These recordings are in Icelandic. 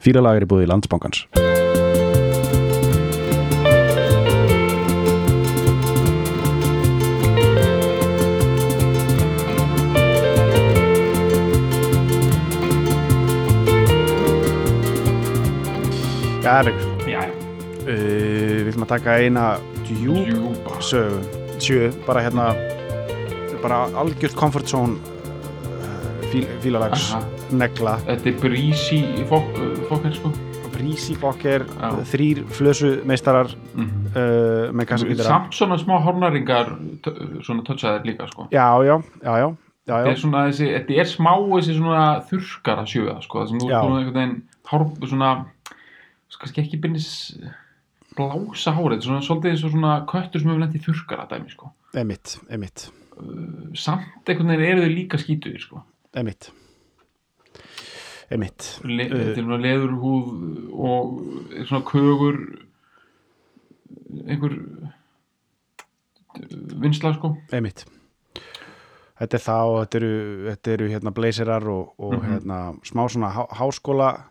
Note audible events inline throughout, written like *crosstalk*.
Fýralagar í búði landsbankans. Já, Erlegur Já, uh, Við viljum að taka eina djúb djúpa. sögu. Sjö, bara hérna bara algjört comfort zone uh, fíl, fílalags negla, Þetta er brísi fokkar sko. Brísi fokker þrýr flösu meistarar mm uh, með kassakýtara Samt svona smá hornaringar svona touchaðir líka sko. Já, já, já, já, já, Þetta er svona þessi, þetta er smá þessi svona þurrkara sjöða sko það sem þú er að einhvern veginn hár, svona, kannski ekki byrnis blása hárið, svona svolítið eins og svona köttur sem hefur lent í þurrkara dæmi sko. Emitt, emitt, samt einhvern veginn eru þau líka skítuðir sko. Emitt emitt Le, Uh. þetta er svona leðurhúð og svona kögur einhver vinsla sko Einmitt. Þetta er og þetta eru, þetta eru hérna blazerar og, og Mhm. hérna smá svona há, háskóla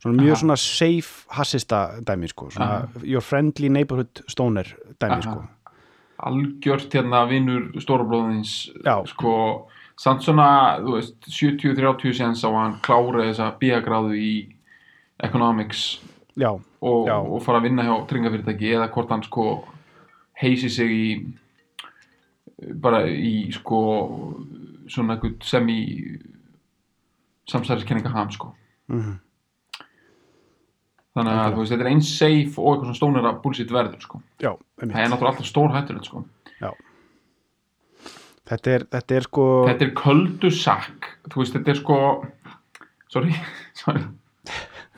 svona mjög Aha. svona safe hassista dæmi sko, svona Aha. your friendly neighborhood stoner dæmi Aha. sko. algjört hérna vinnur stórabróðins Já. sko, samt svona þú veist, 70-30 sens á að hann klára þessa bíagráðu í economics Já, og, Já. og fara að vinna hjá tryggafyrirtæki eða hvort hann sko heisi sig í bara í sko svona eitthvað sem í samsæðiskenninga ham sko. Mhm, þannig að veist, þetta er eins safe og eitthvað svona stónera bullshit verður sko. Já, það er náttúrulega alltaf stór hættulegt sko Þetta er, þetta er sko þetta er köldu sakk. Þú veist, þetta er sko sorry, *laughs* sorry.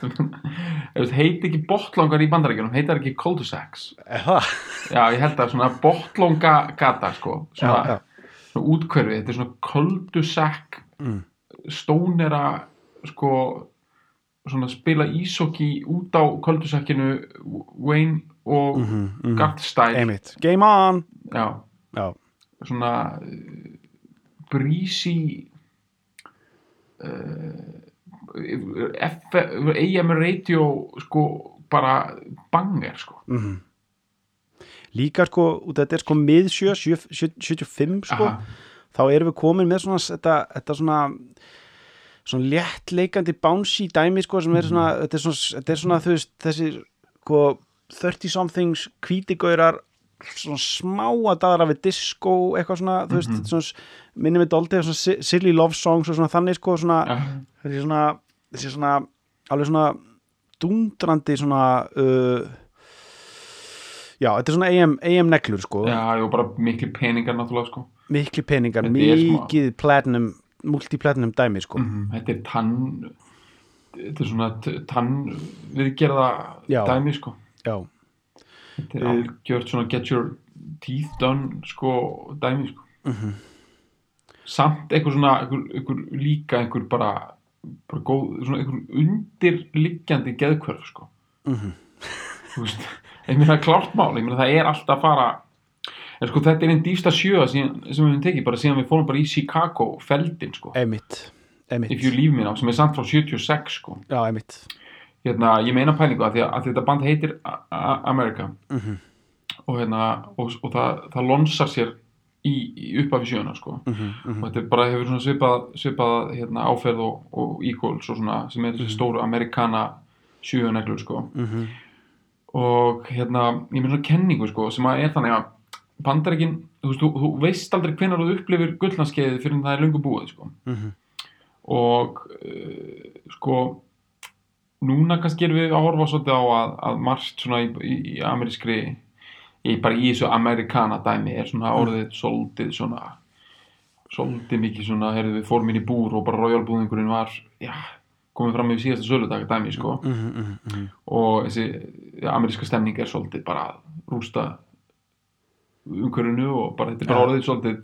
Heiti ekki botlangar í bandarækjunum heitar ekki köldu sacks? Er það? já, ég held að svona botlanga gata sko, Já, svona, já, svona útkverfi þetta er svona köldu sakk. Mm. stónera sko svona spila ísokki út á köldu sakkinu Wayne og mm mhm, mhm. Garth Style Einmitt. Game on! Já, Já, svona brísi uh, AM radio sko bara banger sko. Mhm. Líka sko, út af þetta er sko mið 75 sko Aha. þá erum við komin með svona þetta, þetta svona svona léttleikandi bouncy dæmi sko sem er svona, þetta er svona, þetta er svona þú veist, þessi sko 30 somethings kvítigaurar svona smá að daðra við disco eitthvað svona, þú veist, þetta er svona minnum við doldið, svona si- silly love songs og svona þannig sko, svona, Já. þessi svona þessi svona, alveg svona dundrandi svona uh, já, þetta er svona AM, AM neglur sko, já, og bara miklu peningar náttúrulega sko. Mikli peningar, mikið platinum, multiplatinum dæmi sko. Mhm, þetta er tann þetta er svona tann viðgerða Já. dæmi sko. Já, þetta er Uh, algjört svona get your teeth done sko dæmi sko. Mhm. samt einhver svona einhver, einhver líka einhver bara, bara góð, svona einhver undirliggjandi geðkvörf sko. Mhm. þú veist, ég meina klárt mál ég meina það er alltaf að fara en sko þetta er einn dýfsta síðan, sem við höfum tekið bara síðan við fórum bara í Chicago feldin sko, emitt emitt, if you leave me now sem er samt frá 76 sko. Já, emitt hérna, ég meina pælingu að að, þetta band heitir America Mhm. og hérna og, og það, það lonsar sér í, í uppafi sjöuna sko Mhm, mhm. og þetta bara hefur svona svipað, svipað hérna, áferð og, og equals og svona sem er þessi stóru amerikana sjöuneglur sko Mhm. og hérna, ég með svona kenningu sko sem að er þannig að bandaríkin, þú þú, þú veist aldrei hvenær þú upplifir gullnarskeiði fyrir en það er löngu búið sko Mhm. og uh, sko núna kannski erum við að horfa svolítið á að, að margt svona í, í, í amerískri í, bara í þessu amerikana dæmi er svona orðið svolítið svona svolítið mikið svona heyrðu við fórum inn í búr og bara royalbúðingurinn var já, komið fram yfir síðasta söludag dæmi sko Mhm, mhm, mhm. og þessi ja, ameríska stemning er svolítið bara rústa umhverfinu og bara þetta er bara Já. orðið svolítið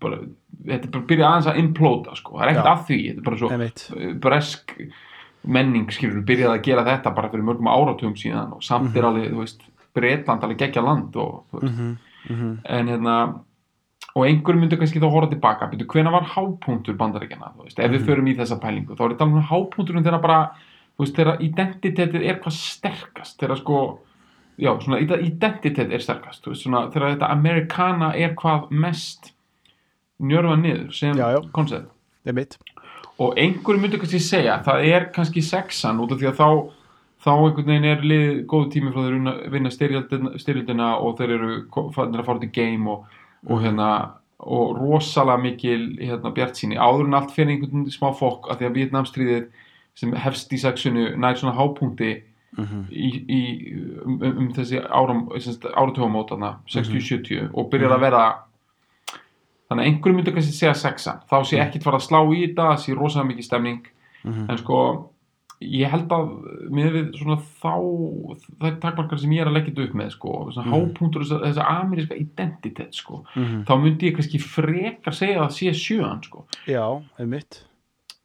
bara, þetta er bara byrjað aðeins að implóta sko, það er ekkert Já. að því þetta er bara svo bresk menning skilur byrjaði að gera þetta bara fyrir mörgum áratugum síðan og samt er alveg, þú veist, Breitland alveg geggja land og, þú veist, Mhm, mhm. en hérna og einhver myndi kannski þá horfa tilbaka. Betur, hvena var hápunktur bandaríkjana þú veist, ef við förum í þessa pælingu þá er þetta alveg hápunkturinn þegar bara þú veist, þegar identitetið er hvað sterkast þegar sko, já, svona ide- identitet er sterkast, þú veist, svona þegar þetta Americana er hvað mest njörfa niður sem koncept og einhverju myndi kannski segja það er kannski sexan út af því að þá þá einhvern veginn er liðið góðu tími frá þeir vinna- vinna styrjöldina, og þeir eru farnir að fara út í game og, og hérna og rosalega mikil hérna, bjart síni áður en allt fyrir einhvern smá fokk að því að Vietnamstríðið sem hefst í sexunu nær svona hápunkti Mhm. í, í, um, um, um þessi áram, áratugumótana 60-70 Mhm. og byrjar að vera þannig að einhverju myndi kannski segja sexan þá sé ekkit fara að slá í þetta það sé rosalega mikið stemning Mhm. en sko ég held að með við svona þá er takmarkar sem ég er að leggja þetta upp með sko, svona Mhm. hápunktur þess að ameríska identitet sko, Mhm. þá myndi ég kannski frekar segja að sé sjöan sko já, það er mitt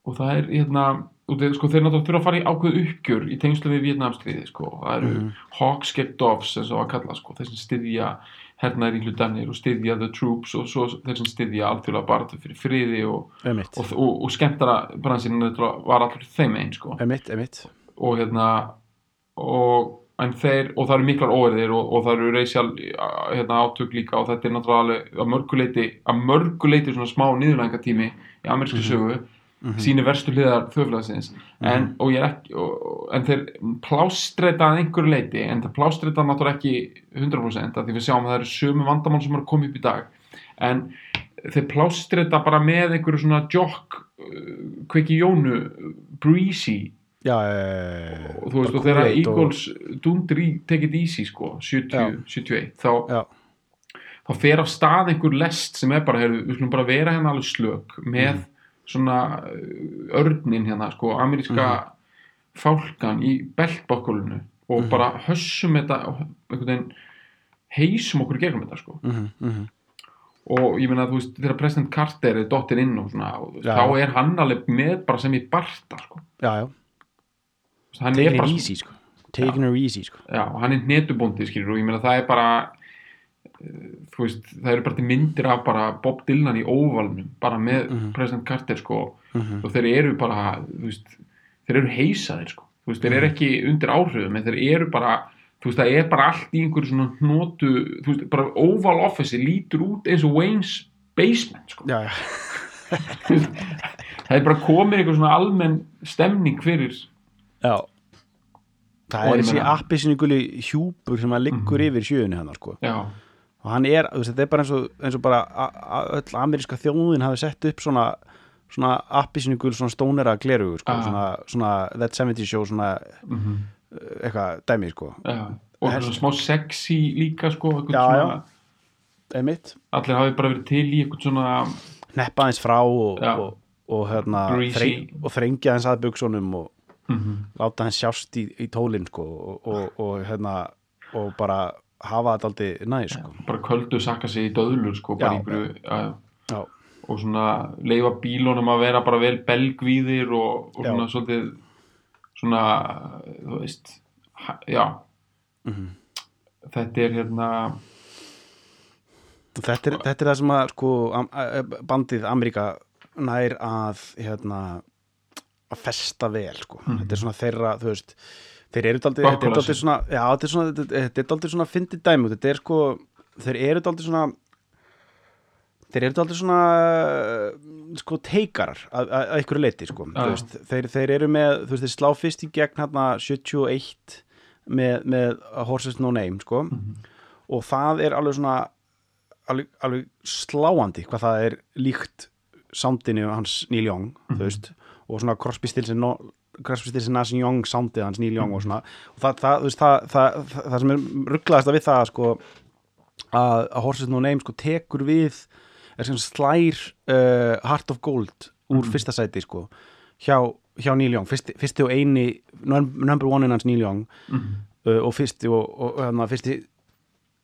og það er hérna þeir, sko, þeir náttúrulega þurfa að fara í ákveð uppgjör í tengslu við Vietnamstríði sko. það eru Mhm. Hawks get Doves eins og að kalla sko. þeir sem styðja hernaðir í hlutanir og styðja the troops og svo þeir sem styðja alþjóðlega barðu fyrir friði og, og, og, og skemmtara bransinn var allur þeim einn sko. það er mitt, það er mitt og hérna og, þeir, og það eru miklar óverðir og, og það eru reysjál hérna, átök líka og þetta er náttúrulega að mörguleiti að mörguleiti svona smá niðurlæðingatími í amerísku sögu Mhm. síni verstu hliðar þjóðfélagsins. En, og ég er ekki og, en þeir plástreita að einhverju leiti en það plástreita náttúrulega ekki 100% af því við sjáum að það eru sömu vandamál sem eru koma upp í dag. En þeir plástreita bara með einhverju svona jock uh, kveiki jónu breezy. Já, já, og þú veist og þegar Eagles dundir í take it easy sko 70, 71 þá, þá fer af stað einhver lest sem er bara, heyrðu, við skulum bara vera hérna alveg slök með svona uh, örnin hérna sko, ameríska fálkan í beltbakkulunu og bara hössum þetta heysum okkur gegnum þetta sko. Mhm, mhm. og ég meina þú veist þegar president Carter er dottir inn og svona og, Já. þá er hann alveg með bara sem í barta sko. Já, já, hann er taking bara it easy sko. Taking it easy sko. Og hann er netubóndi skilur og ég meina það er bara eh, veist, það eru bara myndir af bara Bob Dylan í óvalnum bara með President Carter sko. Mhm. og þeir eru bara, veist þeir eru heisaðir sko, veist, þeir eru ekki undir áhrifum, en þeir eru bara þú veist, það er bara allt í einhverju svona veist, bara Oval Office lítur út eins og Wayne's basement sko, já, já, það er bara komið einhver svona almenn stemning fyrir. Já. Það er þessi meina- appi sinni guli hjúpur sem að liggur yfir sjöunni hann sko. Já, og hann er, þú veist, þetta er bara eins og, eins og bara öll ameríska þjóðin hafi sett upp svona svona appi sinni gul svona stónera glerugur sko, Ah. svona, svona That 70 Show svona mm eitthvað dæmi sko. Já. Og svona smá sexy líka sko, Já, svona, einmitt, allir hafi bara verið til í einhvern svona neppa aðeins frá og, Já. og, og hérna þreng, og þrengja aðeins að buksunum og mm láta hans sjást í, í tólinn sko og, og, og hérna og bara hafa þetta aldrei næ sko bara köldu sakka sig í döðlur sko, bara Já. einhverju já, já, og svona leifa bílunum að vera bara vel belgvíðir og, og Já. svona svolítið svona, þú veist já Mhm. þetta er hérna þetta er, þetta er það sem að sko bandið Ameríka nær að hérna að festa vel sko Mhm. þetta er svona þeirra, þú veist þeir eru daldið, þetta er daldið svona já, þetta er svona, þetta, er daldið svona fyndið dæmi þetta er sko, þeir eru daldið svona þeir eru daldið svona sko teikarar að, að, að ykkur leiti sko. Veist, þeir, þeir eru með, þú veist, þeir slá fyrst í gegn hérna 71 með, með Horses No Name sko. Og það er alveg svona alveg, alveg sláandi hvað það er líkt soundinu hans Neil Young þú veist, og svona Crosby, Stills and And Nash Young soundið hans Neil Young og svona og það, það, það, það, sem er rugglaðast við það sko að, að Horses No Name sko tekur við er slær uh, Heart of Gold úr fyrsta sæti sko hjá, hjá Neil Young, fyrsti, fyrsti og eini num- number one hans Neil Young uh, og fyrsti og, og, og hérna, fyrsti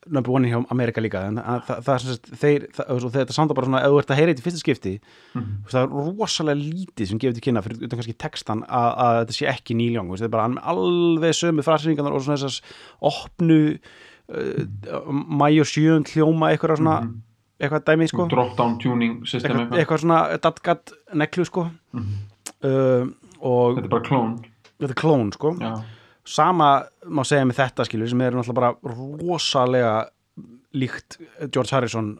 number one hjá Amerika líka en það, það, það, er sem sagt, þeir, það, þetta sanda bara svona ef þú ert að heyra þetta í fyrsta skipti mm. það er rosalega lítið sem gefur til kynna fyrir utan kannski textan að, að þetta sé ekki veist, þetta er bara alveg sömu frasringarnar og svona þessas opnu uh, mæ og sjöund hljóma eitthvað svona eitthvað dæmi sko. Drop down tuning system eitthvað, eitthvað, svona datgat neklu sko. Mhm. uh, og þetta er bara klón þetta er klón sko. Já, sama má segja með þetta skilur sem er náttúrulega bara rosalega líkt George Harrison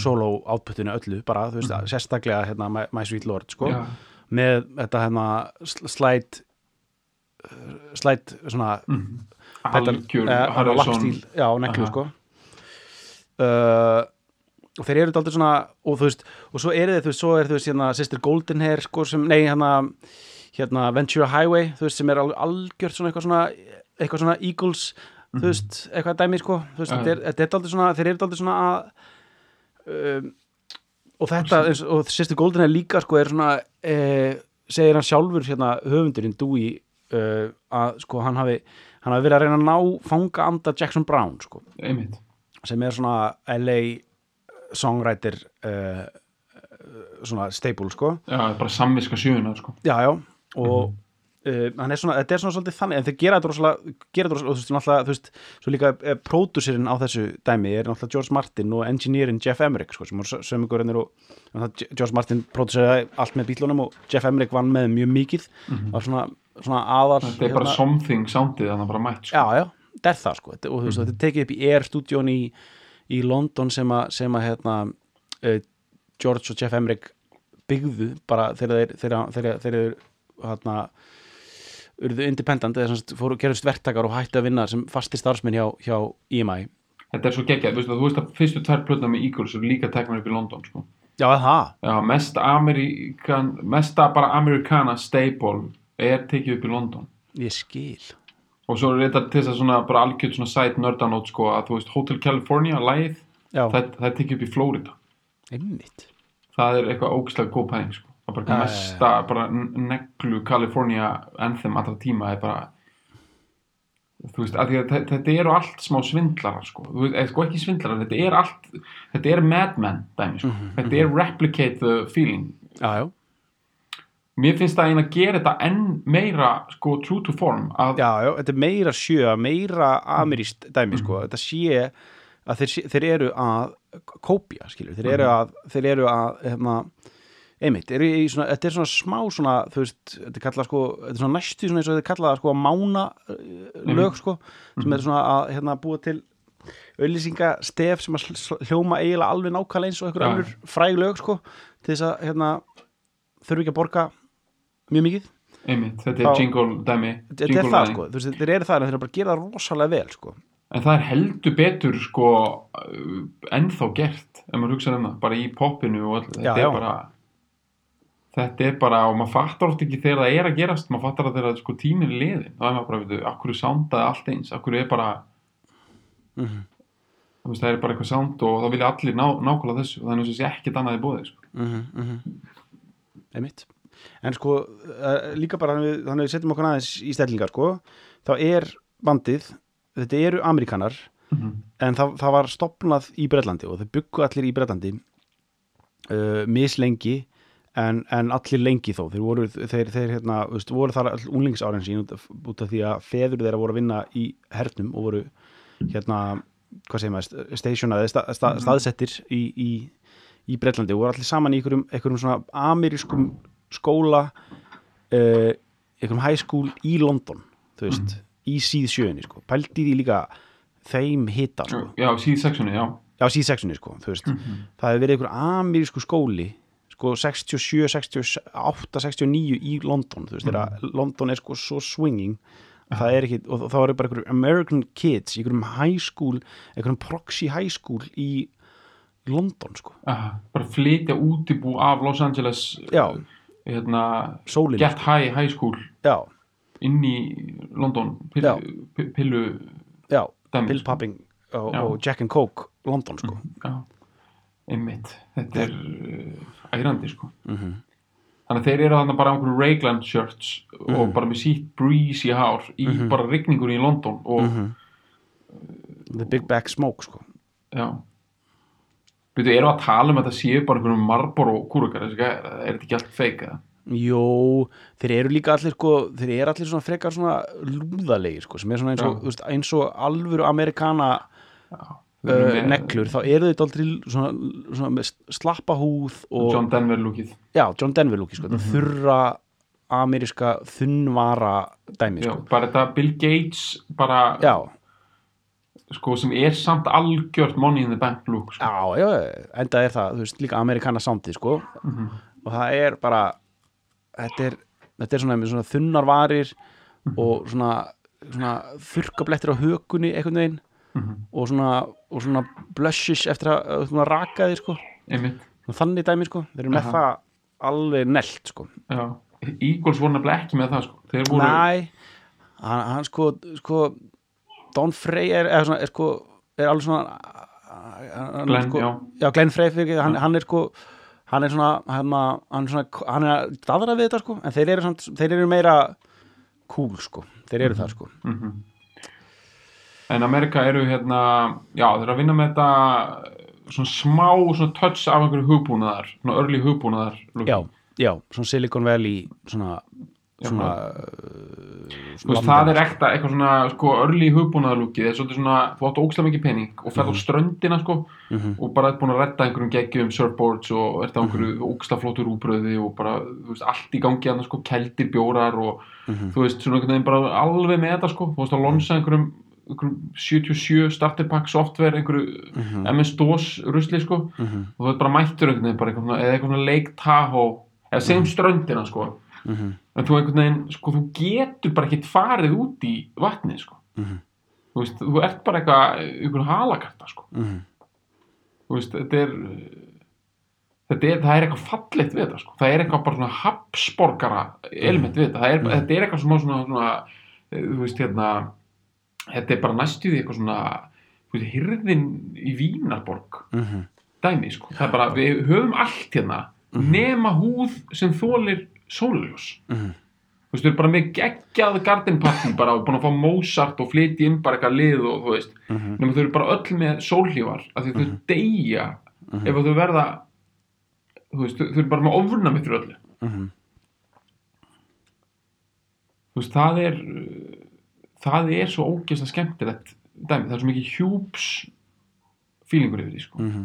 solo outputinu öllu bara, þú veist, sérstaklega hérna, My, My Sweet Lord sko, já, með þetta hérna sl- slide uh, slide svona mhm. pedal- algjör eh, Harrison. já, neklu sko. Uh, og þeir eru dálítið svona og þú veist, og svo eru þið, þú veist, svo er þú veist hérna Sister Golden Hair, sko, sem, nei, hérna hérna Ventura Highway þú veist, sem er algjört svona eitthvað svona eitthvað svona Eagles, þú veist eitthvað dæmi, sko, veist, Já. þetta er, þetta er dálítið svona þeir eru dálítið svona að um, og þetta, eins, og Sister Golden Hair líka, sko, er svona eh, segir hann sjálfur, hérna, höfundurinn Dewey, uh, að sko, hann hafi hann hafi verið að reyna að ná fanga anda Jackson Brown, sko. Einmitt, sem er svona LA songwriter uh, svona staple sko. Já, bara samviska sjöuna sko. já já og uh, hann er svona, þetta er svona svolítið þannig en þeir gera þetta rosalega, gera þetta rosalega og þú veist, svo líka uh, pródúsirinn á þessu dæmi er náttúrulega George Martin og engineerin Jeff Emmerich sko, sem voru sömugurinnir og George Martin pródúsiraði allt með bílunum og Jeff Emmerich vann með mjög mikið var svona, svona aðal þetta er bara something soundið þannig bara mætt sko. já, já, þetta er það sko þetta, og þú veist, Mhm. þetta er tekið upp í Air stúdjón í, í London sem að, sem að hérna, uh, George og Jeff Emmerich byggðu bara þegar þeir hérna urðu independent eða sem sagt fóru gerðust verktakar og hættu að vinna sem fastir starfsmenn hjá, hjá EMI þetta er svo geggjað, þú veist, að, þú veist að fyrstu tvær plötna með Eagles eru líka teknar upp í London sko. Já, það, já, mest Amerikan mesta bara Americana staple er tekið upp í London. Ég skil. Og svo er þetta til þess að svona bara algjörð svona side nördanót sko að þú veist Hotel California, Já, það, það er tekið upp í Florida. Einmitt. Það er eitthvað ógislega góð pæling sko. Það er bara mesta bara n- neglu California anthem allra tíma er bara þú veist, að að þe- þetta eru allt smá svindlarar sko, þú veist, eða sko ekki svindlarar þetta er allt, þetta er madman dæmi sko, Mhm, þetta er replicate the feeling. Já, já, mér finnst það einn að gera þetta enn meira sko true to form að, já, já, þetta er meira sjö meira ameríst dæmi sko. Þetta sé að þeir, þeir eru að kópja, skilur, þeir eru að þeir eru að, hefna einmitt, eru í svona, þetta er svona smá svona, þú veist, þetta er kallað sko þetta er svona næstu svona eins og þetta er kallað sko að mána uh, lög sko, sem er svona að hérna búa til auðlýsingastef sem að hljóma eiginlega alveg nákvæmlega eins og einhver Já. önnur fræg lög sko, til þess að hérna þurfi ekki að borga mjög mikið. Einmitt, þetta er jingle dæmi þetta er það sko, þú veist, þeir eru það en þeir eru bara að gera rosalega vel sko. En það er heldur betur sko uh, ennþá gert ef maður hugsa um það, bara í poppinu og öll, þetta Já, er já. bara þetta er bara, og maður fattar oft ekki þegar það er að gerast, maður fattar það þegar sko tíminn er liðin, þá er maður bara, veitu, akkur soundaði allt eins, akkur er bara Mhm. þú veist, það er bara eitthvað sound og þá vilja allir ná, nákvæmlega þessu og þannig að þessi ekkert annað í bóði sko. mm -hmm, einmitt en sko, uh, líka bara þannig þannig við setjum okkur aðeins í stellingar sko, þá er bandið þetta eru Amerikanar Mhm. en það, það var stopnað í Bretlandi og þau byggu allir í Bretlandi uh, mislengi en, en allir lengi þó. Þeir voru, þeir, þeir hérna, veist, voru þar all unglingsárin sín út af, því að feður þeirra voru að vinna í hernum og voru hérna, hvað segir maður stationaði, sta, sta, staðsettir í, í, í Bretlandi. Og voru allir saman í einhverjum, einhverjum svona amerískum skóla uh, einhverjum high school í London þú veist, í síð sjöunni sko. pældi því líka þeim hita sko. já, síð sexunni, já. Já, síð sexunni sko, þú veist. Það hefur verið einhver amerísku skóli sko 67, 68, 69 í London, þú veist, þegar London er sko svo swinging að það er ekki, og þá eru bara einhverjum American kids einhverjum high school, einhverjum proxy high school í London sko, Aha, bara flytja útibú af Los Angeles Já. hérna, sólin. Get High High School já, inn í London pillu, pi- pillu já, Bill sko. Popping og, og Jack and Coke London sko. Já, einmitt. Þetta er uh, ærandi sko. Mm þannig að þeir eru þannig bara á einhverju Raglan shirts Mhm. og bara með sítt breeze í hár í bara rigningur í London og Mhm. The Big Back Smoke sko. Já. Veitu, eru að tala um að þetta séu bara einhverjum marbor og kúrukar er þetta ekki allt feik eða? Jó, þeir eru líka allir sko, þeir eru allir svona frekar svona lúðalegir sko, sem er svona eins og, veist, eins og alvöru amerikana Já, uh, með neglur, þá eru þeir aldrei svona, svona slappa húð og John Denver lúkið já, John Denver lúki sko, mm þurra ameríska þunnvara dæmi já, sko. bara þetta Bill Gates bara, já, sko, sem er samt algjört money in the bank look sko. já, já, enda er það þú veist, líka amerikana sándið sko. Mhm. og það er bara þetta er, þetta er svona, svona þunnar varir Mhm. og svona, svona þurkablettir á hökunni einhvern veginn Mhm. og svona, svona blushes eftir að svona raka því sko. þannig dæmi sko. þeir eru með Aha. það alveg nelt sko. Eagles voru nefnilega ekki með það sko. þeir voru, Næ, hann, hann sko, sko Don Frey er, er, svona, er sko er alveg svona hann, Glenn, sko, já. já, Glenn Frey fyrir, hann, hann er sko hann er svona hann, hann, er er að daðra við þetta sko en þeir eru, samt, þeir eru meira cool sko, þeir eru það sko Mhm. En Amerika eru hérna, já þeir eru að vinna með þetta svona smá svona touch af einhverju hugbúnaðar svona early hugbúnaðar já, já, svona Silicon Valley svona, Já, svona, Þú veist, það er ekta eitthvað svona sko early hugbúnaðarlúkið, það er svolítið svona þú átt ókslega mikið pening og ferð á ströndina sko Mhm. og bara ert búin að redda einhverjum geggjum surfboards og ert á einhverju ókslega flótur úbröði og bara, þú veist, allt í gangi annars sko, keldir bjórar og Mhm. þú veist, svona einhvern veginn bara alveg með þetta sko, þú veist, að lonsa einhverjum, einhverjum 77 starter pack software, einhverju Mhm. MS-DOS rusli sko. Mhm, og þú veit bara mættur einhvern veginn bara eitthvað, svona- eða eitthvað svona Lake Tahoe eða segjum ströndina sko. Mhm, en þú einhvern veginn, sko, þú getur bara ekkert farið út í vatnið, sko. Mhm, þú veist, þú ert bara eitthvað einhver halakarta, sko. Mhm, þú veist, þetta er þetta er, það er eitthvað fallegt við þetta, sko. Það er eitthvað bara svona hapsborgara element við þetta, er, Mhm. þetta er eitthvað svona, svona, svona eh, þú veist, hérna þetta er bara næstuði eitthvað svona veist, hirðin í Vínarborg mhm, dæmi, sko, það er bara, við höfum allt hérna nema húð sem þólir sóluljós mhm, þú veist, við erum bara með geggjað garden party bara og búin að fá Mozart og flytja inn bara eitthvað lið og þú veist, mhm, nema þau eru bara öll með sólhlífar af því þau deyja Mhm. ef þau verða þú veist, þau eru bara með fyrir öllu. Mhm, þú veist, það er það er svo ógeðslega skemmtilegt dæmi, það er svo mikið hjúps fílingur yfir því, sko. Mhm,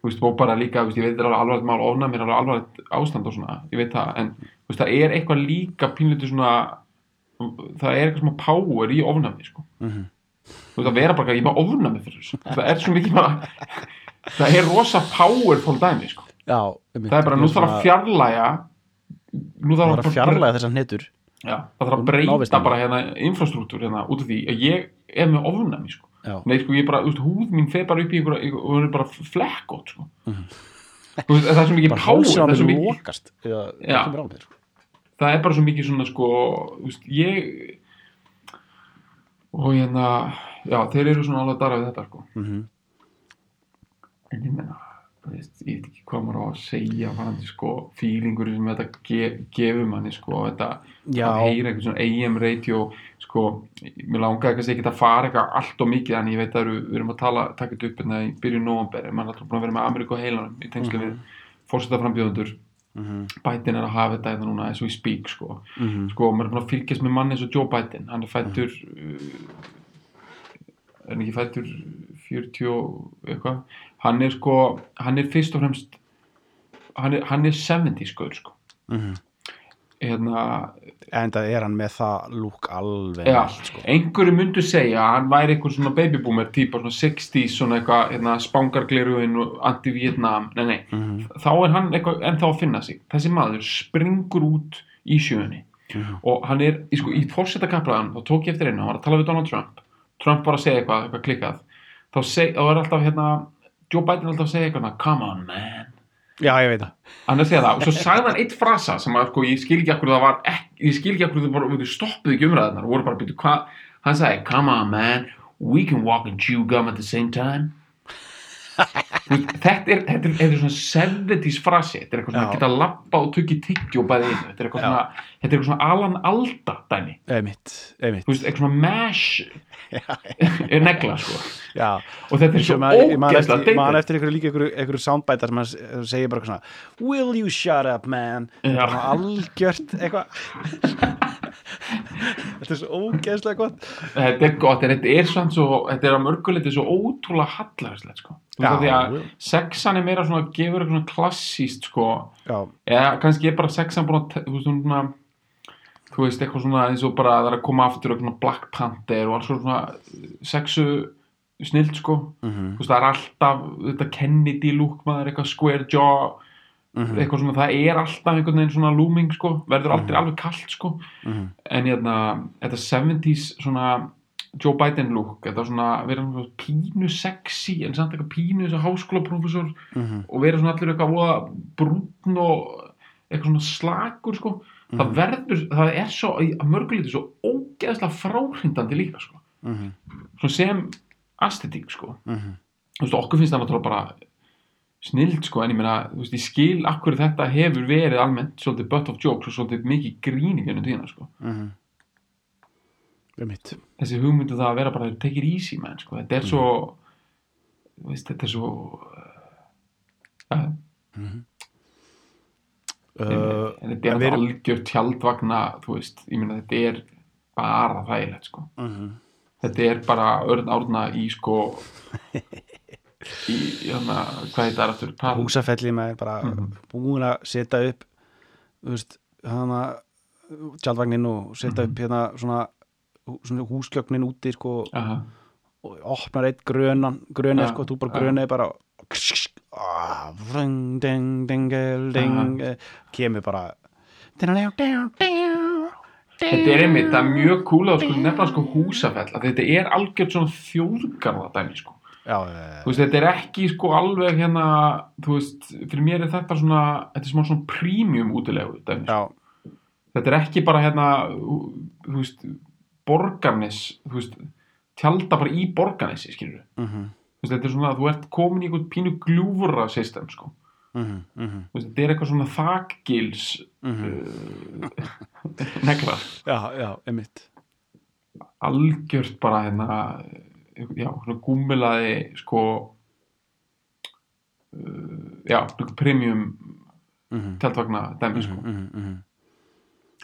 þú veist, og bara líka, veist, ég veit það er alveg alvarlegt mál ofnami er alveg alvarlegt ástand og svona ég veit það, en veist, það er eitthvað líka pínlítið svona það er eitthvað smá power í ofnami, sko. Mhm, þú veist að vera bara er bara ofnami fyrir þessu. Það er svo mikið bara það er rosa powerful dæmi sko. já það er bara nú þarf að fjarlæga nú það þarf að fjarlæga þessar netur já, það þarf að breyta bara hérna infrastruktúr hérna út af því að ég er með ofnami sko. nei sko ég bara, veist, húð mín fer bara upp í einhverja og hún er bara flekkótt sko. Þú veist, það er svo mikið á það er, svo mikið, lokast eða Já. það kemur á mér sko. það er bara svo mikið svona sko, þú veist, ég og hérna já, þeir eru svona alveg við þetta sko Mhm, en ég menna veist, ég veit ekki hvað maður á að segja varandi sko, fílingur sem þetta ge gefur manni sko, þetta já, að heyra eitthvað svona AM radio sko, mér langaði kannski ekki að fara eitthvað allt og mikið, en ég veit að við erum að tala, taka þetta upp hérna í byrjun nóvamberi mann er alltaf búin að vera með Ameríku og heilanum í tengslu Mhm. við fórsetaframbjöðundur mhm, Biden er að hafa þetta hérna núna as we speak sko, mhm, sko, maður er búin að fylgjast með manni eins og Joe Biden, hann er fættur uh, er hann ekki fættur 40 og eitthvað hann er sko, hann er fyrst og fremst hann er, hann er 70 sko, sko. mhm. hérna, en það er hann með það lúk alveg ja, allt, sko. einhverju myndu segja að hann væri einhver svona babyboomer típa, svona 60s svona eitthvað, hérna, spangargleruinn og anti-Vietnam, nei, nei. Mhm, þá er hann eitthvað ennþá að finna sig. Þessi maður springur út í sjöunni. Mhm, og hann er, í, sko, í fórsetakaplaðan þá tók ég eftir einu, hann var að tala við Donald Trump. Trump var að segja eitthvað, eitthvað klikkað. Þá, seg, þá er alltaf hérna Joe Biden er alltaf að segja eitthvað, come on man. Já, ég veit það. Það, og svo sagði hann eitt frasa sem að, sko, ég skil ekki akkur það var ekki, ég skil ekki akkur þau stoppuðu ekki hvað, hann sagði come on man, we can walk and chew gum at the same time þetta er, þetta er, þetta er svona 70s frasi, þetta er eitthvað svona Já. geta lappa og tukki tyggjó bæði einu, þetta er eitthvað svona þetta er eitthvað svona Alan Alda dæmi. Einmitt, einmitt. Þú veist, eitthvað svona mash *laughs* *laughs* er negla, sko. Já, og þetta er svo Sem að- ég man ógeðslega eftir, einhverju líka einhverju, einhverju soundbæta sem segir bara eitthvað svona will you shut up man? Algjört eitthvað *laughs* *laughs* þetta er svo ógeðslega gott. Þetta er gott, en þetta er samt svo þetta er að mörguleiti svo ótrúlega hallarslegt sko. Þú veist, því að sexan er meira svona, gefur eitthvað svona klassíst sko, já, eða kannski er bara sexan búin að, þú veist, svona þú veist, eitthvað svona eins og bara það er að koma aftur eitthvað svona Black Panther og alls svona sexu snild sko, mhm, þú veist, það er alltaf þetta Kennedy look maður, eitthvað square jaw mhm, eitthvað svona, það er alltaf einhvern veginn svona looming sko, verður aldrei alveg kallt sko. Mhm, en hérna, þetta 70s svona Joe Biden look þetta svona, vera svona pínu sexy en samt eitthvað pínu þess að háskólaprófessor mhm, og vera svona allir eitthvað brúnn og eitthvað svona slakur sko, það verður það er svo, að mörgulítið svo ógeðslega fráhrindandi líka sko. Mhm, svona sem aesthetík sko. Mhm, þú veist, okkur finnst það náttúrulega bara snild sko, en ég meina, þú veist, ég skil akkur þetta hefur verið almennt svolítið butt of jokes og svolítið mikið grín í gennum tíðina sko. Mhm. Um mitt þessi hugmyndu það að vera bara take it easy man, sko. þetta er svo þú veist, þetta er svo uh, uh, en þetta er við algjör tjaldvagna þú veist, ég meina þetta er bara þægilegt sko. Mhm, þetta er bara örn árna í sko *laughs* í, hérna, hvað heit það aftur húsafelli með bara Mhm. búin að setja upp þú veist, hana tjaldvagnin og setja upp hérna svona, svona húsgjögnin úti sko Aha. og opnar eitt grönan gröna Já, sko, þú bara já. grönaði bara ah, vreng, ding, dingel, ding eh, kemur bara Þetta er einmitt, það er mjög cool að sko, nefna sko húsafell að þetta er algjört svona þjóðgarða dæmi sko. Já, eh, Þú veist, þetta er ekki sko alveg hérna, þú veist, fyrir mér er þetta svona, þetta er smá svona premium útilegu dæmi sko. Þetta er ekki bara hérna, þú veist, borgarnes, þú veist, tjálta bara í borgarnesi, skilur mhm, Þú veist, þetta er svona, þú ert komin í einhvern pínu gljúfra system, sko. mhm, mhm, Þú veist, þetta er eitthvað svona þakgils mhm. uh, *laughs* negla. já, já, emitt algjört bara hérna já, svona gúmmilaði sko uh, já, svona premium mhm. tjaldvagna dæmi sko. mm -hmm.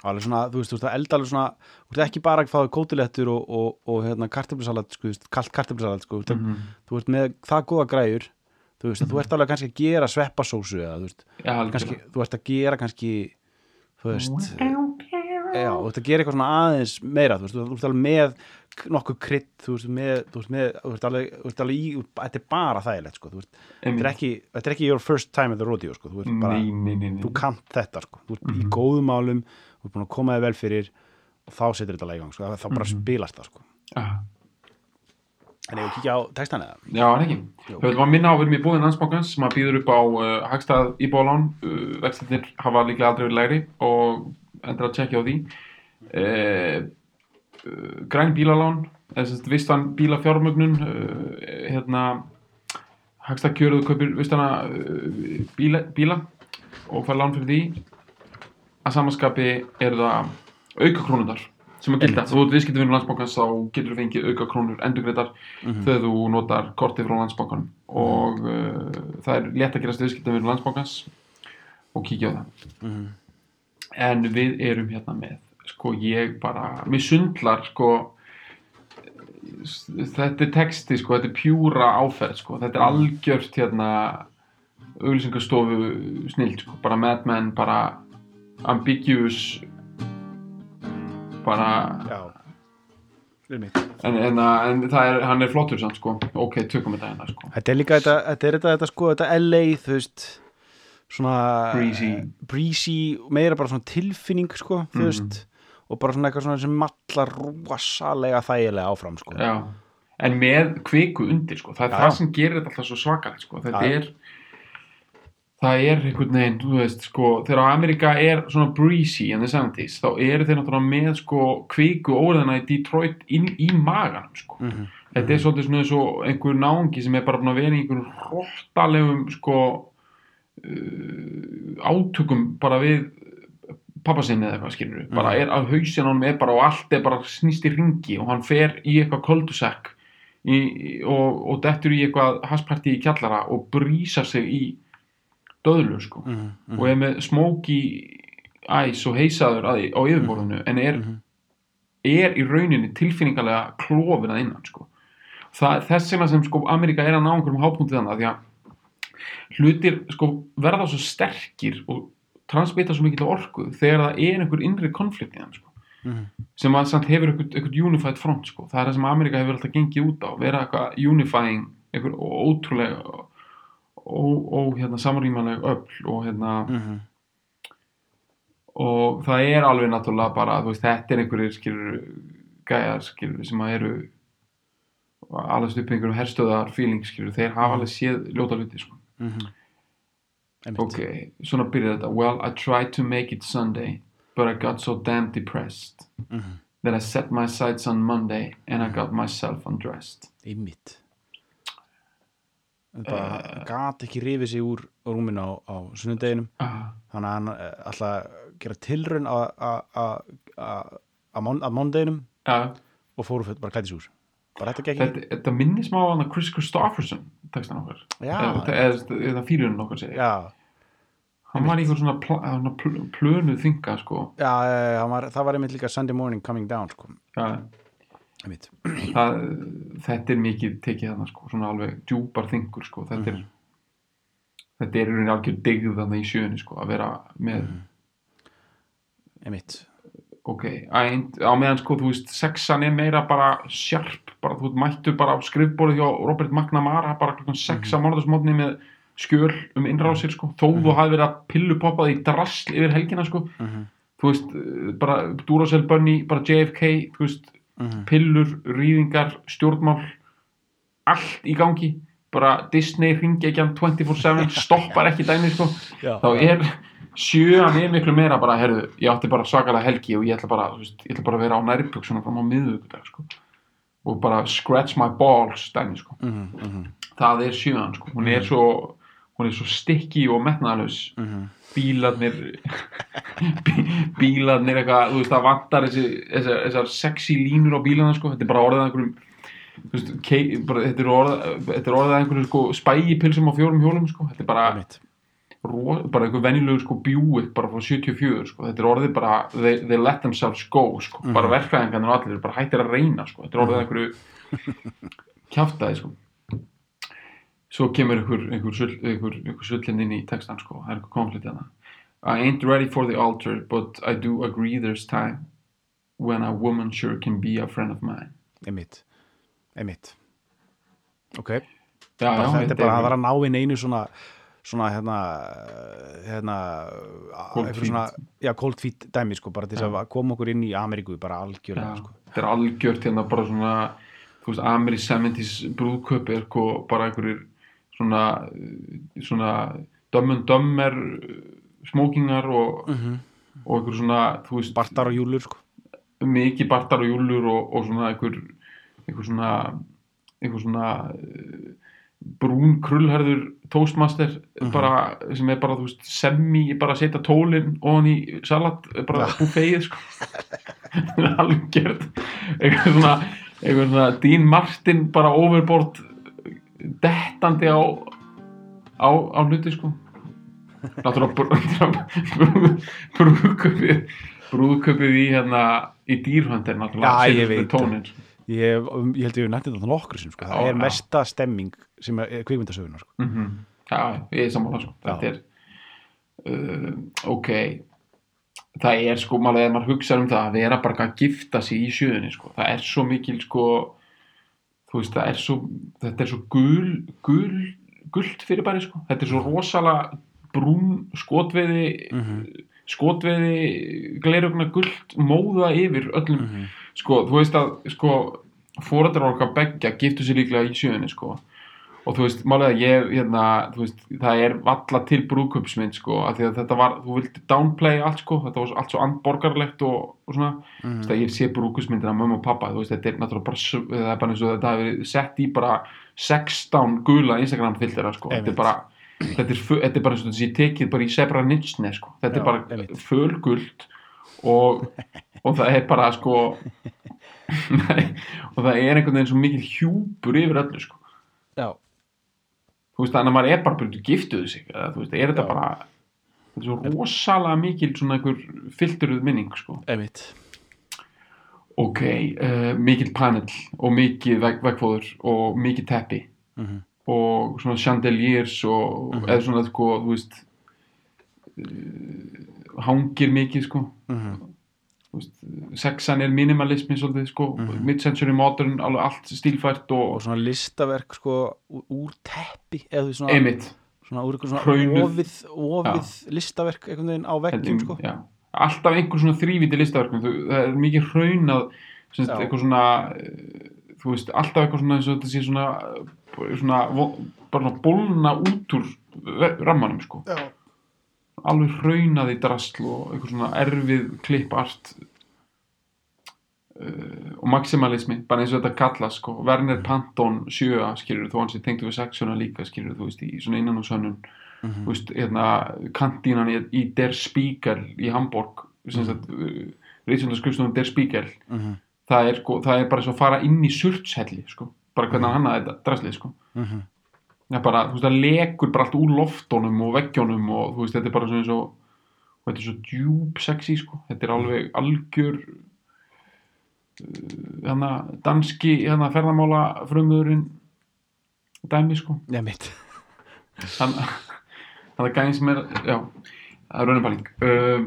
alveg svona, þú veist, þú veist, það elda alveg svona þú veist ekki bara að fáið kótilettur og, og, og hérna kartöflusalat, sko, kallt kartöflusalat sko, veist, Mhm. þú veist með það góða græjur þú veist, þú ert alveg kannski að gera sveppasósu eða, þú veist, já, kannski, þú ert að gera kannski þú veist já, þú ert að gera eitthvað svona aðeins meira, þú veist, þú ert alveg með nokkuð krydd, þú veist, með þú veist, með, þú veist alveg, þú veist alveg í þetta er bara þægilegt, sko, þú veist, þetta er ekki þetta er ekki your first time at the rodeo, sko, þú veist bara nei, nei, nei, þú kannt þetta sko. þú ert í Mhm. góðum málum þú ert búin að koma þig vel fyrir og þá setur þetta lag í gang sko. þá bara Mhm. spilast það sko. Ah, en ef við kíkja á textan eða já, en ekki Jú. við ætlum að minna á við erum í búðin landsbankans sem að býður upp á uh, hagstað íbúðalán uh, vextinir hafa líklega aldrei verið lægri og endur að tjekkja á því uh, græn bílalán eða vistan bílafjármögnun uh, hérna hagstað kjöruðu kaupir vistana uh, bíla, bíla og fær lán fyrir því. Að samanskapi eru það auka krónundar sem að gilda, þú ert viðskiptavinur landsbankans þá getur þú fengið auka krónur endurgreitar Mhm. þegar þú notar kortið frá landsbankanum. Og uh, það er létt að gerast viðskiptavinur landsbankans og kíkja á það. Mhm. en við erum hérna með sko ég bara, mér sundlar sko þetta er texti sko, þetta er pjúra áferð sko, þetta er algjört hérna auglýsingastofu snild sko, bara Mad Men, bara ambiguous bara já Fyrir mitt. en, en, en það er, hann er flottur samt sko, ok, tökum þetta hérna sko þetta er líka þetta, þetta er þetta, þetta sko þetta LA þú veist svona Breezy. breezy meira bara svona tilfinning sko þú Mhm. veist og bara svona eitthvað svona sem mallar rosalega þægilega áfram sko. Já, en með kviku undir sko, það er Já, það sem gerir þetta alltaf svo svakalegt sko, þetta Já. er það er einhvern veginn, þú veist sko, þegar Amerika er svona breezy in the 70s, þá eru þeir náttúrulega með sko kviku óriðana í Detroit inn í maganum sko. Mhm. þetta er svolítið svona eins og einhver náungi sem er bara að vera í einhverjum hróttalegum sko uh, átökum bara við pappa sinni eða eitthvað skilur við, bara er að hausin honum er bara og allt er bara snýst í ringi og hann fer í eitthvað koldusekk í, og, og dettur í eitthvað hasparti í kjallara og brýsa sig í döðlu sko Mhm, mhm. og er með smóki æs og heisaður að því á yfirborðinu en er, Mhm. er í rauninni tilfinningarlega klofin að innan sko. það þess vegna sem sko Ameríka er að ná einhverjum hápunktið þannig að hlutir sko verða svo sterkir og transmita svo mikil orku þegar það er einhver innri konflikt í þeim sko Mhm. sem að samt hefur eitthvað unified front sko. það er það sem Ameríka hefur alltaf gengið út á vera eitthvað unifying eitthvað ótrúlega og, og hérna samrýmanleg öll og hérna Mhm. og það er alveg náttúrulega bara veist, þetta er einhverjir skilur gæjar skilur sem að eru alveg upp einhverjum herstöðar feeling skilur, þeir hafa alveg séð ljóta hluti sko. Mhm. Einmitt. Ok, svona byrjar þetta. Well, I tried to make it Sunday but I got so damn depressed Mhm. that I set my sights on Monday and I got myself undressed. Einmitt. Bara gat ekki rifið sig úr rúminu á, á sunnudeginum. Ah, þannig að hann eh, ætla að gera mán- á mándeginum ja, og fóru bara klætis úr bara þetta gekk þetta, þetta minnir smá að Chris Christopherson textan okkar. Já. eða, eða, eða fyrirun okkar segir já, hann var einhver svona, pl svona pl plönuð þinga sko. Já var, það var einmitt líka Sunday morning coming down sko. einmitt. Það, þetta er mikið tekið þarna sko, svona alveg djúpar þingur sko, þetta er þetta er í rauninni algjör digð þarna í sjöunni sko, að vera með einmitt. Ok, ænd, á meðan sko, þú veist sexan er meira bara sjarp bara þú mættu bara á skrifborðið hjá Robert McNamara, bara klukkan sex á morðarsmótni með skjöl um innrásir sko, þó þú hafi verið að pillu poppað í drasl yfir helgina sko. Mhm. þú veist, eh, bara Duracell Bunny, bara JFK, þú veist Mhm. pillur, rýðingar, stjórnmál allt í gangi. Bara Disney ringi ekki hann 24-7 stoppar ekki dæmi sko. Já, þá er sjöan er miklu meira bara, herðu, ég átti bara svakalega helgi og ég ætla bara, þú veist, ég ætla bara að vera á nærbjöksunum fram á miðvikudag sko. Og bara scratch my balls dæmi sko. Mhm, mhm, það er sjöan sko, hún er svo hún er svo stikki og metnaðalaus mhm. bílarnir *laughs* bí, bílarnir eitthvað, þú veist, það vantar þessi, þessar, þessar sexy línur á bílarna sko, þetta er bara orðið að einhverjum veist, kei, bara, þetta er orðið þetta er orðið að einhverjum sko spægipilsum á fjórum hjólum sko, þetta er bara ro, bara einhver venjulegu sko bjúi bara frá 74 sko, þetta er orðið bara they, they let themselves go sko, bara verkfræðingarnir og allir bara hættir að reyna sko, þetta er orðið einhverju kjaftaði sko svo kemur einhver einhver, einhver, einhver sullin inn í textan sko, það er einhver konflikt hérna. I ain't ready for the altar but I do agree there's time when a woman sure can be a friend of mine. Einmitt, einmitt. Ok, já, já, þetta er bara að vera að ná inn einu svona svona hérna hérna svona, já, cold feet dæmi sko, bara til þess að koma okkur inn í Ameríku bara algjörlega Já, sko. þetta er algjört hérna bara svona þú veist, Ameri 70s brúðköp er sko bara einhverjir svona svona dömmun dömmer smókingar og, mm -hmm. og einhver svona veist, Bartar og Júlur sko. mikið bartar og júlur og, og svona einhver einhver svona einhver svona uh, brún krullherður toastmaster bara, sem er bara, veist, semi bara setja tólinn ofan í salat bara buffeið, sko *laughs* algjörð einhver svona, einhver svona Dean Martin bara overboard dettandi á á, á hluti, sko náttúrulega brú- *laughs* brúðköpið brúðköpið í hérna í dýrhönd er náttúrulega tónin, sko. ég, um, ég held ég hef nættið þetta nokkru sem, sko. það er mesta stemming sem er kvikmyndasögunar sko. mm Já, ég er sammála sko. Þetta er uh, ok það er sko maður hugsa um það að vera bara að gifta sig í sjöðunni sko. það er svo mikil sko veist er svo þetta er svo gul, gul gult fyrir bæri sko þetta er svo rosalega brún skotveiði Mhm. skotveiði glerugna gult móða yfir öllum Mhm. sko, þú veist að sko, fórættar okkar beggja giftu sér líklega í sjöunni sko. Og þú veist, málega ég hérna, þú veist, það er valla til brúðköpsmynd sko, af því að þetta var þú vildi downplay allt sko, þetta var allt svo andborgarlegt og, og svona, þú Mhm. veist að ég sé brúðköpsmyndina af mömmu og pappa, þú veist, þetta er náttúrulega bara það er bara eins og þetta hafi verið sett í bara 16 gula Instagram filtera sko, þetta er bara þetta er, þetta er bara eins og þetta sé tekið bara í Sebra Nitsne sko, þetta Já, er bara fölgult og, og það er bara sko *laughs* *laughs* og það er einhvern veginn svo mikil hjúpur yfir öllu sko. Já, þú veist þannig að maður er bara byrjuð giftuðu sig eða, þú veist, er þetta bara þetta er svo rosalega mikil svona einhver filteruð minning sko. Einmitt. Ok, uh, mikil panel og mikið veg, vegfóður og mikið teppi. Mm og svona chandeliers og Mhm. eða svona sko, þú veist uh, hangir mikið sko. -hmm. Sexan er minimalismi svolítið sko, Mhm. mid-century modern alveg allt stílfært og, og svona listaverk sko úr, teppi eða svona, einmitt svona úr eitthvað svona Hraunuð. ofið, ofið listaverk einhvern veginn á veggjum sko já. alltaf einhver svona þrýviti listaverkum Þú- það er mikið hraunað eitthvað svona eh, þú veist, alltaf eitthvað svona eins og þetta sé svona, svona vo- bara svona bólna út úr rammanum sko, já, alveg hraunað í drasl og eitthvað svona erfið klippart uh, og maximalismi bara eins og þetta kallast sko Werner Panton 7 skilur þú hans ég tengdu við sexuna líka skilur þú veist í svona innan og sönnun Mhm. þú veist, hérna, kantínan í, í Der Spiegel í Hamburg sem sagt, uh, reyðsöndarskrifstofun Der Spiegel Mhm. það er, sko, það er bara svo að fara inn í surtshelli sko, bara hvernig hann hannaði þetta draslið sko, Mhm. Það bara, þú veist, það lekur bara allt úr loftunum og veggjónum og þú veist, þetta er bara svona eins og þetta er svo djúb sexy sko, þetta er alveg algjör uh, hana, danski hana, ferðamála frumöðurinn dæmi sko. Einmitt hann hann er gæðin sem er já, það er raunipæling uh,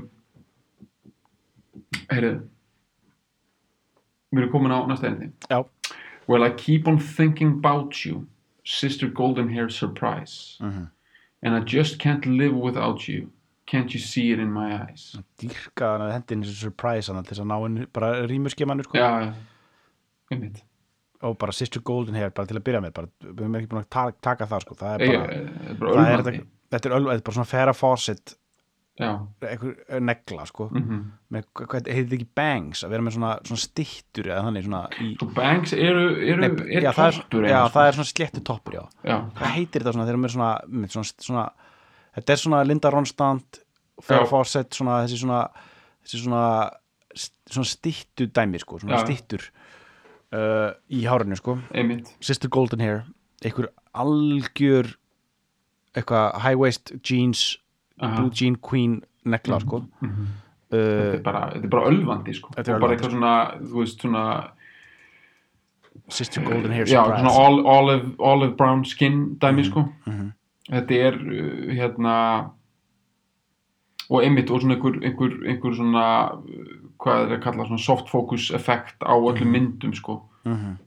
heyrðu við erum komin á næsta endi já, well I keep on thinking about you sister golden hair surprise. Mhm. and I just can't live without you. Can't you see it in my eyes? Dýrka hann að hendin þessu surprise hann þess að ná henni bara rýmuskemanu sko. Já, einmitt. Og bara Sister Golden Hair bara til að byrja með bara, við erum ekki búin að taka, taka það sko. Það er bara, er bara það er þetta, er, þetta er bara svona Fawcett já, einhver negla sko mhm með, hvað heitir ekki bangs að vera með svona, svona stittur eða þannig svona í, Svo bangs eru, eru Nei, er já, það er, já, það er svona sléttu toppur já. sko. já, hvað heitir þetta svona þegar með svona, með svona, svona þetta er svona Linda Ronstadt Farrah Já. Fawcett svona þessi svona þessi svona, svona stittu dæmi sko, svona Já. stittur uh, í hárinu sko einmitt Sister Golden Hair einhver algjör eitthvað high waist jeans. Blue jean queen negla sko Mhm. þetta uh, er bara, þetta er bara ölvandi sko. Þetta er og bara ölvandi, eitthvað svona, þú veist, svona Sister Golden Hair já, svona ol- olive, olive brown skin dæmi sko. mhm. þetta er uh, hérna og einmitt og svona einhver, einhver, einhver svona uh, hvað er að kalla svona soft focus effekt á öllum myndum sko. mhm.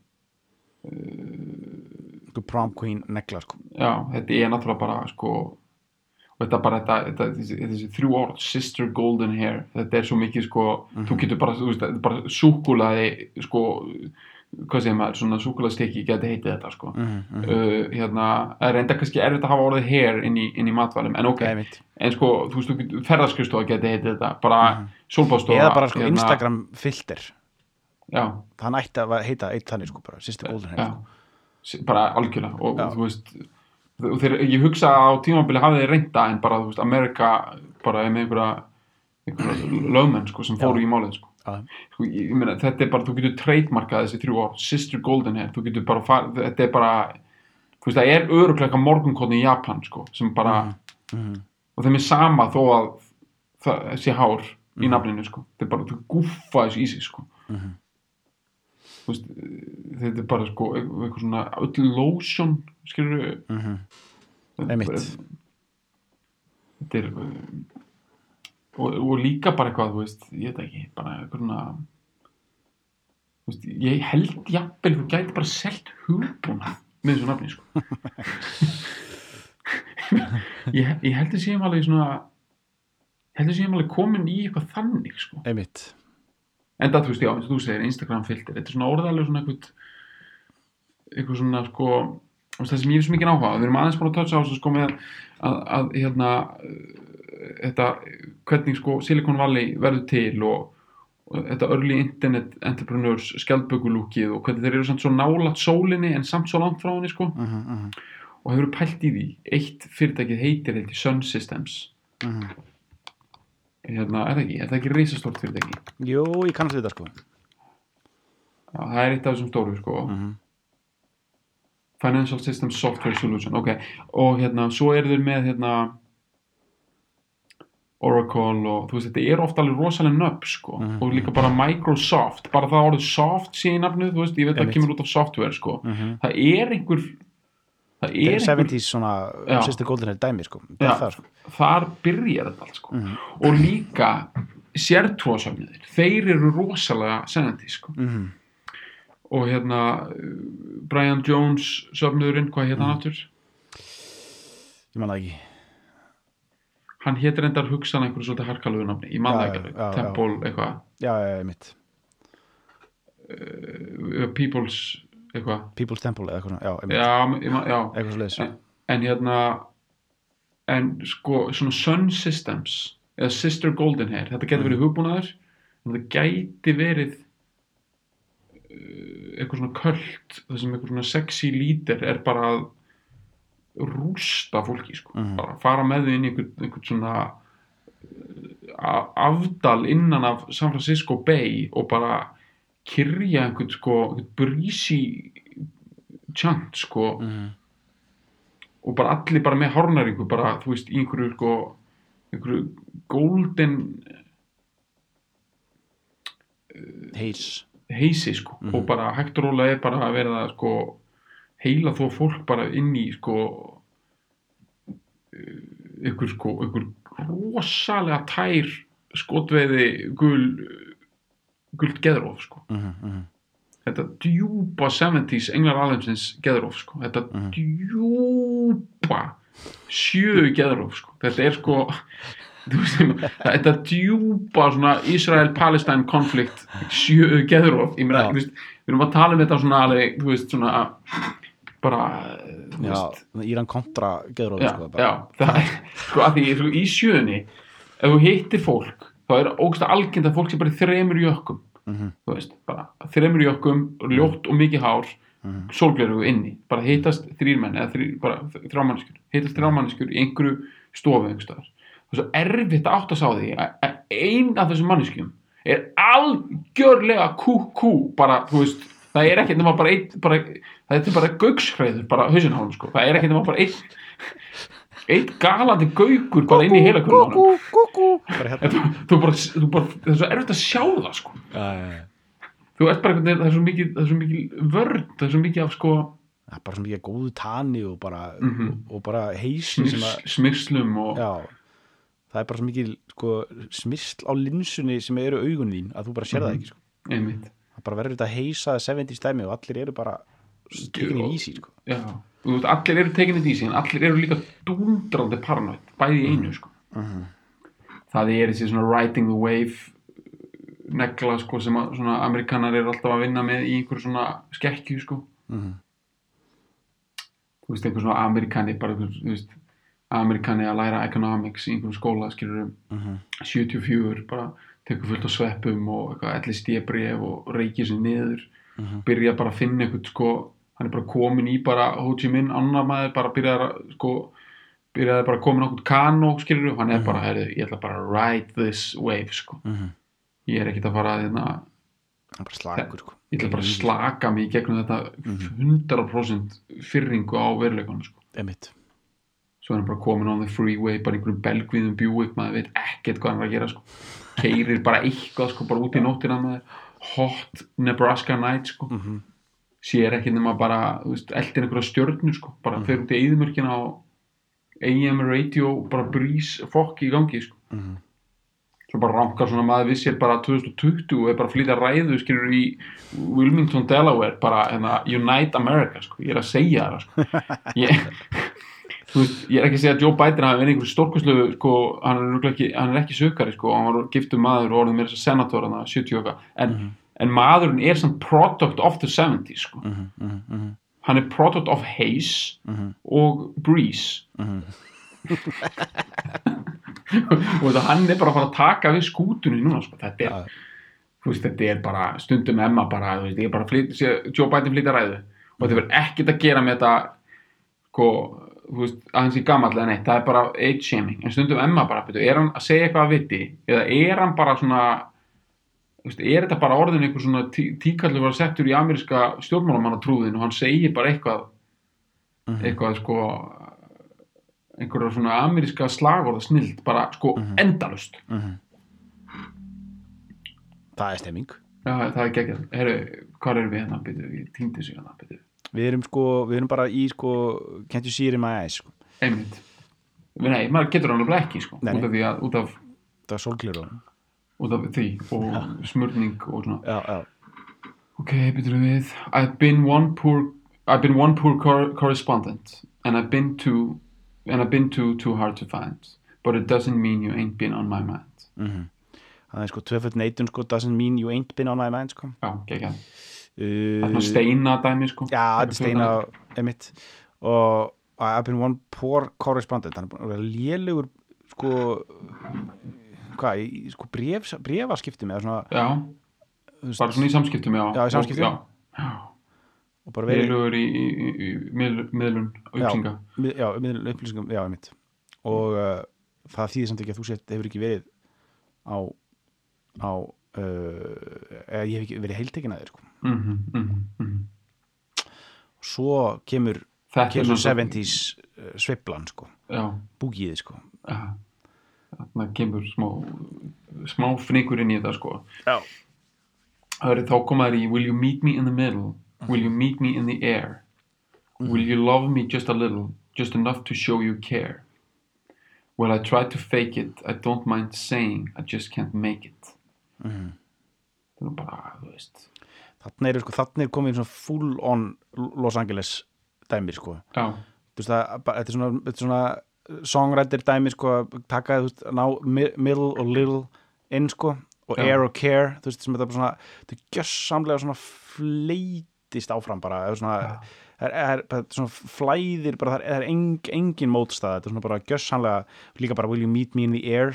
Einhver prom queen negla sko já, þetta er náttúrulega bara sko og þetta bara þetta, þetta, þessi, þessi þrjú orð sister golden hair, þetta er svo mikið sko, þú getur bara, þú veist, bara súkulaði, sko hvað segir maður, svona súkulaðstykki geti heitið þetta sko mhm, mhm. uh, hérna, enda kannski erfitt að hafa orðið hair inn í, inn í matvælum, en ok Einmitt. en sko, þú veist, þú getur ferðarskristofa geti heitið þetta, bara mm Mhm. eða bara sko Instagram filter já, það ætti að heita eitt þannig sko bara Sister Golden Hair já, sko. Bara algjörlega og Já. þú veist þeir, ég hugsa á tímabili hafið þið reynda en bara, þú veist, Amerika bara er með einhverja, einhverja lögmenn sko, sem fóru í málið sko. Sko, ég, ég meina, þetta er bara, þú getur trademarkað þessi þrjú orð, Sister Golden Hair þú getur bara, far, þetta er bara þú veist, það er öruglega morgunkotni í Japan sko, sem bara, Mhm. og þeim er sama þó að það sé hár í Mhm. nafninu sko, þetta er bara, þú gúffa þessu í sig sko Mhm. þú veist, þetta er bara sko eitthvað svona, öll lotion skilur Mhm. Einmitt. þetta er uh, og, og líka bara eitthvað, þú veist, ég veit ekki bara eitthvað veist, ég held jafnvel þú gæti bara selt hugbúna með þessu nafni sko *laughs* ég, ég held að séum alveg svona held að séum alveg komin í eitthvað þannig sko Einmitt. En það, þú veist, já, eins og þú segir, Instagram filter þetta er svona orðalega svona eitthvað eitthvað svona, sko það sem ég er svo mikið áhuga, við erum aðeins búin að toucha á sko, með að, að hérna, uh, þetta hvernig, sko, Silicon Valley verður til og, og þetta early internet entrepreneurs, skjaldbökulúkið og hvernig þeir eru samt svo nálat sólinni en samt svo langt frá henni, sko. Mhm, mhm, og hefur pælt í því, eitt fyrirtækið heitir heitir Sun Systems. Mhm. Hérna, er það ekki, er það ekki risastort fyrirtæki? Jú, ég kannast þetta sko. Já, það er eitt af þessum stóru, sko. Mhm. Financial Systems Software Solution ok, og hérna, svo eru þeir með hérna Oracle og þú veist, þetta er ofta alveg rosalega nöpp sko, Mhm. og líka bara Microsoft. Bara það orðið soft í nafnið, þú veist, ég veit að það kemur út af software sko, Mhm. það er einhver það er er einhver 70s svona Golden Hair dæmi sko. Er það sko. Þar byrjar þetta allt sko. Mhm. og líka sértrúasöfniðir, þeir eru rosalega senandi sko. Mhm. og hérna Brian Jones söfniðurinn, hvað Mhm. hann aftur? Ég man það ekki. Hann hétt reyndar hugsan einhverju svolítið harkalögu nafni, ég man Já, það já, ekki já, alveg, Temple eitthvað. Já, já, mitt uh, People's eitthvað? People's Temple eða eitthvað svona Já, já, já, Eitthvað svo leiðis en, en hérna en sko svona Sun Systems eða Sister Golden Hair þetta getur Mm. verið hugbúnaður en þetta gæti verið uh, eitthvað svona köld það sem eitthvað svona sexy lítir er bara að rústa fólki sko, Mhm. bara fara með þau inn í einhvern, einhvern svona uh, afdal innan af San Francisco Bay og bara kyrja einhvern sko, brísi chant sko Mhm. og bara allir bara með hárnaringu bara, þú veist, í einhverju sko, einhverju golden Heis heisi sko Mhm. og bara hægt og rólega er bara að vera að sko heila þó fólk bara inn í sko uh, einhver sko einhver rosalega tær skotveiði gul guld geðróf sko. Mhm, mhm. þetta djúpa 70s englar alheimsins geðróf sko. Þetta Mhm. djúpa sjö geðróf sko. Þetta er sko *laughs* þetta djúpa svona Israel-Palestine konflikt sjö geðróf þú veist, við erum að tala um þetta svona alveg, veist, svona bara, Íran kontra geðrófi já, sko já, það er sko að því í sjöunni ef þú hittir fólk þá er ógst algjönd að fólk sé bara í þremur jökkum. Mhm, þú veist, bara þremur jökkum ljótt og mikið hár mhm. sólglerugu inni, bara hittast þrýr menn eða þrý, bara þrjámanniskur hittast þrjámanniskur í einhverju stofu einhverstaðar og svo erfitt að átt að sá því að að ein af þessum manneskjum er algjörlega kú-kú. Bara, þú veist, það er ekkert bara einn, bara, það er bara gaukshræður bara hausinn á hann, sko, það er ekkert nema bara einn einn galandi gaukur bara inn í heila þú, hérna þú bara, það er svo erfitt að sjá það, sko Já, já, já. þú ert bara einhvern veginn, það er svo mikið, það er svo mikið vörn, það er svo mikið af, sko Það er bara svo mikið góðu tani og bara, Mhm. og bara smirs, smyrslum og það er bara svo mikið sko, smyrsl á linsunni sem eru augun þín að þú bara sér það Mhm. ekki sko. það bara verður þetta heisa 70 stæmi og allir eru bara tekinni í vísi sko. já, veist, allir eru tekinni í sín allir eru líka dundrandi paranoid bæði í einu, sko Mhm. það er þessi svona riding the wave negla, sko, sem að svona amerikanar eru alltaf að vinna með í einhverju svona skekkju, sko Mhm. þú veist, einhver svona amerikani bara, einhver, þú veist amerikani að læra economics í einhverjum skóla, skilur Mhm. 74, bara tekur fullt á sveppum og eitthvað elli stjebrif og reykir sér niður Mhm. byrja bara að finna eitthvað sko, hann er bara komin í bara Ho Chi Minh, annar maður bara byrjaði að sko, byrjaði bara að komin okkur kanó skilur, hann er Mhm. bara, herri, ég ætla bara að ride this wave, sko Mhm. ég er ekkert að fara að hérna, það slagur sko. ég ætla bara að slaka mig í gegnum þetta Mhm. 100% fyrringu á veruleikanum, sko Einmitt. svo er hann bara komin on the freeway bara einhverjum belgviðum Buick maður veit ekkert hvað hann er að gera sko. keirir bara eitthvað sko, bara út í nóttina með hot Nebraska night sko. Mhm. Sér ekki nema bara eldir einhverja stjörnur sko. bara Mhm. fer út í eðimörkina á AM radio bara brís fokk í gangi sko. Mhm. svo bara rankar svona maður við sér bara 2020 og er bara að flytja ræðu skilur í Wilmington, Delaware bara hérna, Unite America sko. ég er að segja það sko. *laughs* ég, veist, ég er ekki að segja að Joe Biden hafi verið einhverju stórkoslu sko, hann, er ekki, hann er ekki sökari sko, hann var giftur maður og orðið meira þess að senator hann 70 okkar en, Mhm. En maðurinn er samt product of the 70s sko. Mhm. Mhm. Mhm. hann er product of Hayes Mhm. og Breeze Mhm. *laughs* og þetta hann er bara að fara að taka við skútunni núna sko. þetta, er, veist, þetta er bara stundum emma bara, veist, ég er bara Joe Biden flytja ræðu og þetta verður ekkert að gera með þetta sko, veist, að hans í gamall eða neitt, það er bara age shaming en stundum emma bara, betur, er hann að segja eitthvað að viti eða er hann bara svona er þetta bara orðin einhver svona tí, tíkallur var settur í ameríska stjórnmálamannatrúðin og hann segir bara eitthvað Mhm. eitthvað sko einhverja svona ameríska slagorða snild bara sko endalust það er stemming Já, það er geggjað. Herru, hvað erum við hérna? Byrju, ég týndi sig hérna, byrju. við erum sko, við erum bara í sko can't you see it in my eyes sko. Einmitt. Nei, maður getur alveg ekki, sko. Nei. Út af því að, út af, það er sólglur og út af því og smörning og svona. já, já, Ok, byrju við. I've been one poor, I've been one poor cor correspondent and I've been too, and I've been too, too hard to find. But it doesn't mean you ain't been on my mind. það er sko tvöföld neitun sko doesn't mean you ain't been on my mind sko Já, geggjað. Það uh, er svona steina dæmi, sko. já, er steina emitt og I've been one poor correspondent hann er að vera lélugur sko hvað, í sko bref, brefaskiptum eða svona Já, bara svona í samskiptum, já. Já, í samskiptum. Já, og bara verið Verulegur í, í, í, í miðl- miðlun upplýsinga. mið- já, miðlun upplýsingum, já, emitt og uh, það þýðir samt ekki að þú sett hefur ekki verið á á uh, eða ég hef ekki verið heiltekin að þér sko. Mhm, mhm, mhm. svo kemur, Þetta er kemur svona- 70s uh, sviplan sko, Já, búgiði sko já. Þarna kemur smá, smá fnikur inn í þetta, sko. já, Það er þá komaður í Will you meet me in the middle? Will you meet me in the air? Will you love me just a little? Just enough to show you care? Well, I try to fake it. I don't mind saying. I just can't make it. Það er bara, þú veist. þarna er, sko, þarna er komið svona full on Los Angeles dæmi sko Já, þú veist það, bara- þetta er svona, þetta er svona songwriter dæmi sko að taka þú veist, ná mi- middle og little inn sko og Já. air og care þú veist sem þetta er bara svona, þetta er gjössamlega svona fleitist áfram bara eða svona, það er, er, er svona flæðir bara, það er, er eng, engin mótstæða, þetta er svona bara gjössamlega líka bara will you meet me in the air?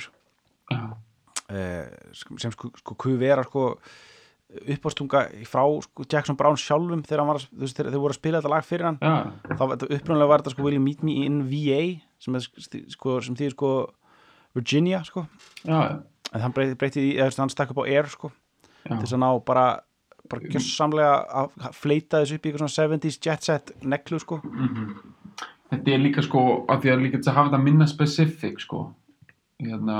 Eh, sem sko, sko kuvera sko uppástunga frá sko, Jackson Brown sjálfum þegar var, veist, þegar þeir voru að spila þetta lag fyrir hann. Já, þá þetta upprunlega var þetta sko Will you meet me in VA sem, sko, sem þýðir sko Virginia sko. Já, en hann breyti, breyti í, hann stakk upp á Air sko til þess að ná bara bara gjössamlega að fleita þessu upp í eitthvað svona 70s jet set neglu sko. Þetta er líka sko, að því að líka að hafa þetta minna specific sko. Hérna,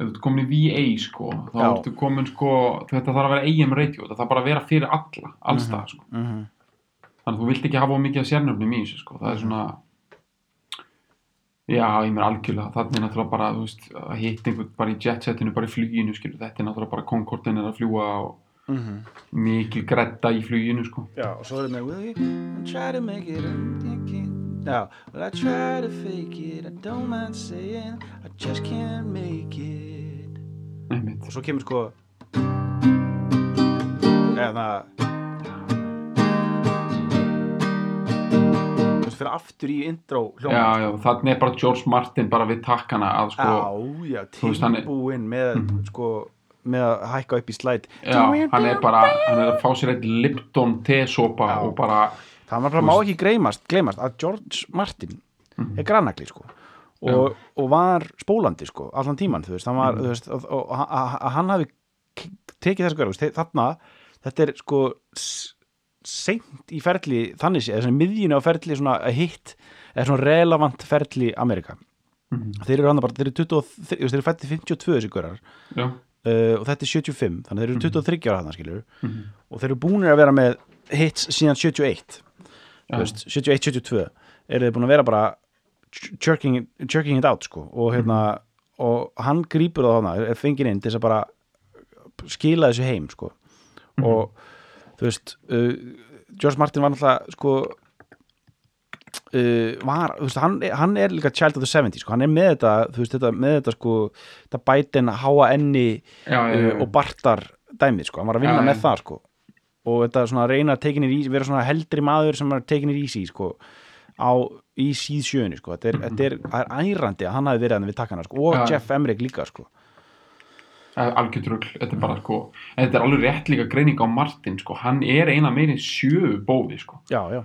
ef þú ert komin í VA sko, þá Já. ertu komin sko, þetta þarf að vera AM radio, þetta þarf bara að vera fyrir alla, allstað sko. mm Þannig að þú vilt ekki hafa of mikið að sérnöfnum í þessu sko, það er svona, já, ég mér algjörlega, þannig er náttúrulega bara, þú veist, að hitta einhvern bara í jetsetinu, bara í fluginu, skilur, þetta er náttúrulega bara Concordin er að fljúa og -hmm. mikil gretta í fluginu sko. Já, og svo er þetta með Will you try to make it Já, well I try to fake it I don't mind saying I just can't make it Einmitt. og svo kemur sko eða fyrir aftur í intro Já, já, þannig er bara George Martin bara við takkana að sko, já, já, tilbúinn með sko, með að hækka upp í slæt Já, hann er bara, hann er að fá sér eitt Lipton tesopa og bara, það var bara má ekki gleymast að George Martin Mhm. er grannakli sko og, og var spólandi sko allan tíman þú veist, hann var, þú veist og, og, að hann hafi tekið þess að vera þarna, þetta er sko seint í ferli þannig sé, þessari miðjunu á ferli svona hitt, eða svona relevant ferli Amerika. Mhm. þeir eru hann bara, þeir eru 23, þú veist, þeir eru fættið 52 þessi görar. Já, uh, og þetta er 75, þannig þeir eru 23 ára þarna skilur Mhm. og þeir eru búinir að vera með hits síðan 71 Já. þú veist, 71-72 eru þeir búin að vera bara jerking, jerking it out sko og hérna og hann grípur það þarna, er fengið inn til þess að bara skila þessu heim sko. Og þú veist uh, George Martin var náttúrulega sko uh, var, veist, hann, hann er líka child of the 70s sko, hann er með þetta, veist, þetta með þetta sko, þetta bætin já, uh, og bartar dæmið sko, hann var að vinna Já, með já. það sko. Og þetta svona reyna að vera svona heldri maður sem er tekinir í sí sko á, í síð sjöunni sko. Þetta er, þetta er, ærandi að hann hafi verið hann við takkana sko. Og já. Jeff Emmerich líka sko. Algjörðrugl, þetta er bara sko en þetta er alveg rétt líka greining á Martin sko, hann er eina meiri sjö bóði sko, já, já,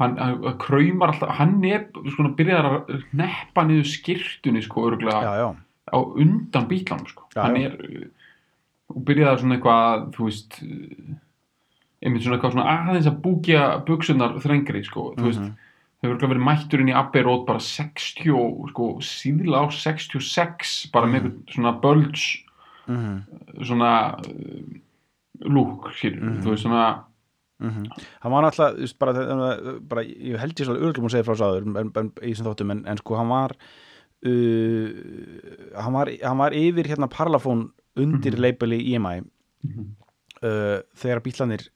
hann hann kraumar alltaf, hann er sko, byrjar að neppa niður skirtunni sko, já, á undan bílanum sko. Hann er og byrjaði svona eitthvað þú veist einmitt svona eitthvað svona aðeins að búkja buksunar þrengri sko, þú veist. Mhm. Hefur verið mættur inn í Abbey Road bara 60, og, sko, síðla á 66 bara með einhvern svona bulge mm svona uh, lúk, skilur, Mhm. þú veist svona hann var náttúrulega bara, bara, ég held ég svolítið örglum að segja frá sáður í þessum þáttum en, en sko hann var uh, hann var hann var yfir hérna Parlophone undir Mhm. labeli EMI Mhm. uh, þegar bílanir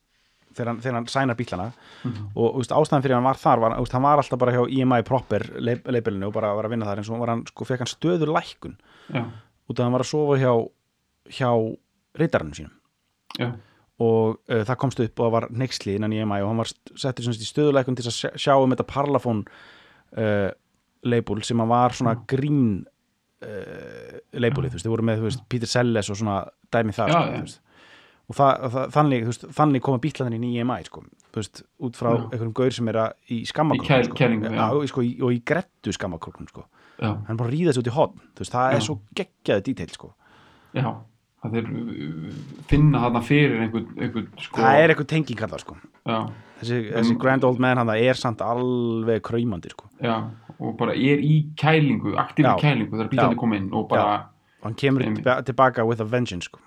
þegar hann, hann sænar bílana. Mhm. og úst, ástæðan fyrir hann var þar var, úst, hann var alltaf bara hjá EMI proper leip- labelinu og bara var að vinna þar en svo var hann, sko, fekk hann stöður lækkun já, út af að hann var að sofa hjá hjá reytarannum sínum. Já, og uh, það komst upp og var neyksli innan EMI og hann var settur í stöðuleikun til þess að sjá- um þetta Parlophone uh, label sem að var svona grín uh, labelið, þú veist, þið voru með veist, Peter Selles og svona dæmi Já, sko, þú veist. Og það, það, þannig, veist, þannig koma bílaðin í EMI sko, veist, út frá Já. einhverjum gaur sem er að í kæl- sko. sko, og í grettu skammakróknum sko. hann bara að ríða þessu út í hotn þú veist, það Já. er svo geggjaði dítill sko. já það er uh, finna þarna fyrir einhvern, einhvern sko, það er eitthvað tenging hann sko. já, þessi, þessi grand old man hann það er samt alveg kraumandi sko. já, og bara er í kælingu, aktífi kælingu þegar bílandi Já. kom inn og bara hann kemur tilbaka with a vengeance sko.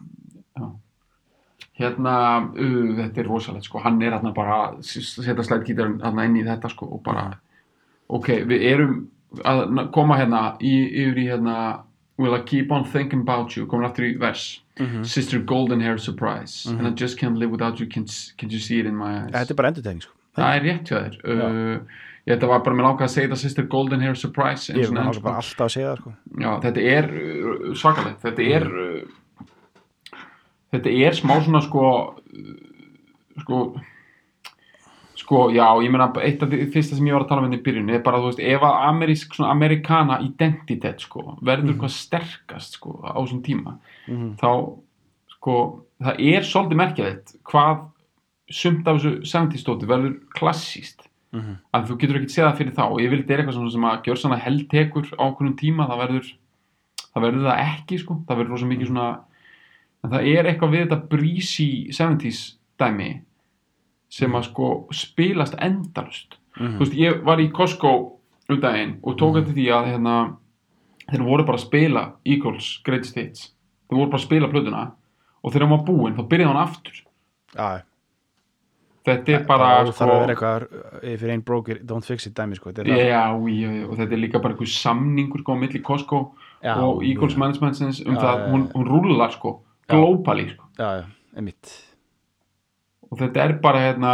Hérna, uh, þetta er rosalegt sko, hann er hérna bara að setja slæðgítarinn hérna inn í þetta sko og bara, ok, við erum að koma hérna í, yfir í hérna Will I keep on thinking about you, komin aftur í vers. Mhm. Sister golden hair surprise. And I just can't live without you, can, can you see it in my eyes? Þetta er bara endurtegning sko. það er rétt hjá þér. Uh, ég þetta var bara með langað að segja þetta Sister golden hair surprise ég er enn, náttúrulega bara alltaf að segja það sko. Já, þetta er uh, svakalegt, þetta er uh, þetta er smá svona sko uh, sko sko, já, ég meina eitt af því fyrsta sem ég var að tala um þetta í byrjun er bara, þú veist, ef að amerísk svona amerikana identitet, sko, verður hvað sterkast, sko, á þessum tíma Mhm. þá, sko það er svolítið merkjæðið hvað sumt af þessu 70 stóti verður klassíst Mhm. að þú getur ekki séð það fyrir þá. Og ég vil þetta er eitthvað sem að gjör svona heldtekur á okkurum tíma, það verður það verður það ekki sko, það verður rosa mikið svona en það er eitthvað við þetta breezy 70s dæmi sem að sko spilast endalust Mhm. þú veist, ég var í Costco um daginn og tók eftir því að hérna, þeir voru bara að spila Eagles Greatest Hits þeir voru bara að spila plötuna og þegar hann var búinn þá byrjaði hann aftur Já, þetta er bara það þarf að vera eitthvað uh, if it ain't broke, it don't fix it dæmi sko. Þetta það. Já, já, og þetta er líka bara einhver samningur sko á milli Costco Já, og Eagles já. Managementsins um Já, það, já, hún, já. hún rúlar sko Globally sko. Já, já, og þetta er bara hérna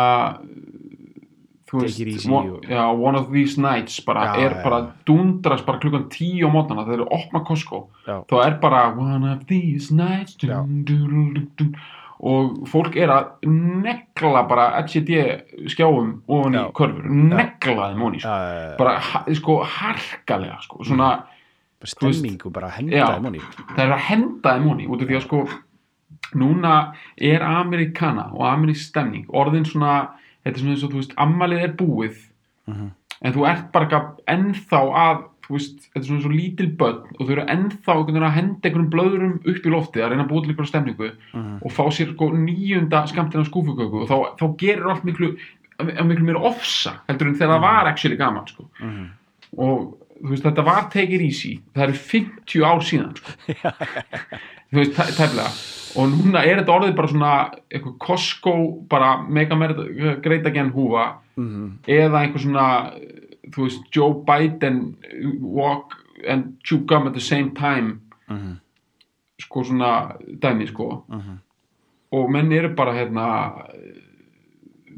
þú Take easy one, já, one of these nights bara er bara já. dundrast bara klukkan tíu á mótnana þegar þeir opna Costco. Þá er bara one of these nights dun, dun, dun, og fólk er að negla bara LCD skjáum ofan í körfur, negla þeim ofan í sko. Bara sko harkalega sko, svona bara stemmingu bara henda Já. þeim honni það er að henda þeim honi út af því að sko núna er amerikana og amerísk stemning orðin svona, þetta er svona eins og þú veist ammalið er búið Mhm. en þú ert bara ennþá að þú veist, þetta er svona eins og lítil börn og þau eru ennþá einhvern að henda einhverjum blöðurum upp í loftið að reyna að búa til einhverja stemningu Mhm. og fá sér sko níunda skamtina skúfuköku og þá, þá gerir allt miklu miklu meira ofsa heldur en þegar það var actually gaman sko Mhm. og veist þetta var take it easy það eru 50 ár síðan sko. *laughs* þú veist tæplega og núna er þetta orðið bara svona eitthvað Costco bara mega great again húfa Mhm. eða einhver svona þú veist Joe Biden walk and chew gum at the same time Mhm. sko svona dæmi sko Mhm. og menn eru bara hérna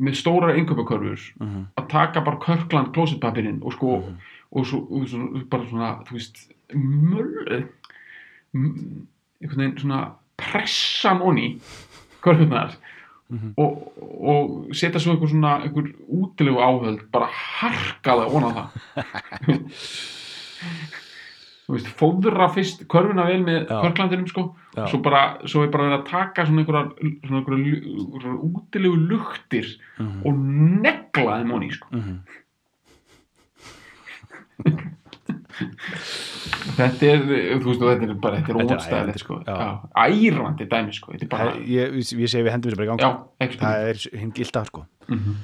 með stóra innköpakörfur Mhm. að taka bara Kirkland klósetpapirinn og sko og svo, og svo bara svona þú veist möll m- einhvern veginn svona pressan onni körfurnar Mhm. og, og setja svo einhver svona einhver útilegu áhöld bara harkaða onna það *laughs* þú veist fóðra fyrst körfuna vel með Já. körklandinum sko Já. svo bara, svo er bara verið að taka svona einhverjar, svona einhverjar, útilegu luktir Mhm. og negla þeim onni sko Mhm. Þetta er, þú veist, þetta er bara þetta er ærandi, sko. já, ærandi dæmi sko. Bara, Það- ég, ég segi við hendum þessu bara í gang. Já, sko. það er hinn gilt af sko. Mm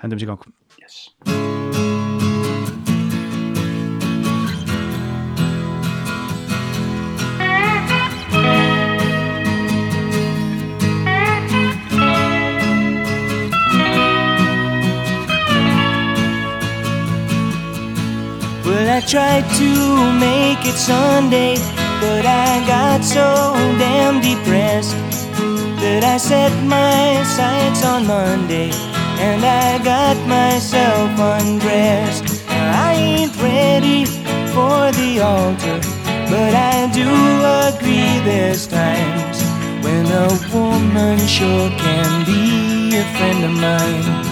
hendum þessu í gang. Yes. I tried to make it Sunday, but I got so damn depressed that I set my sights on Monday and I got myself undressed. I ain't ready for the altar, but I do agree there's times when a woman sure can be a friend of mine.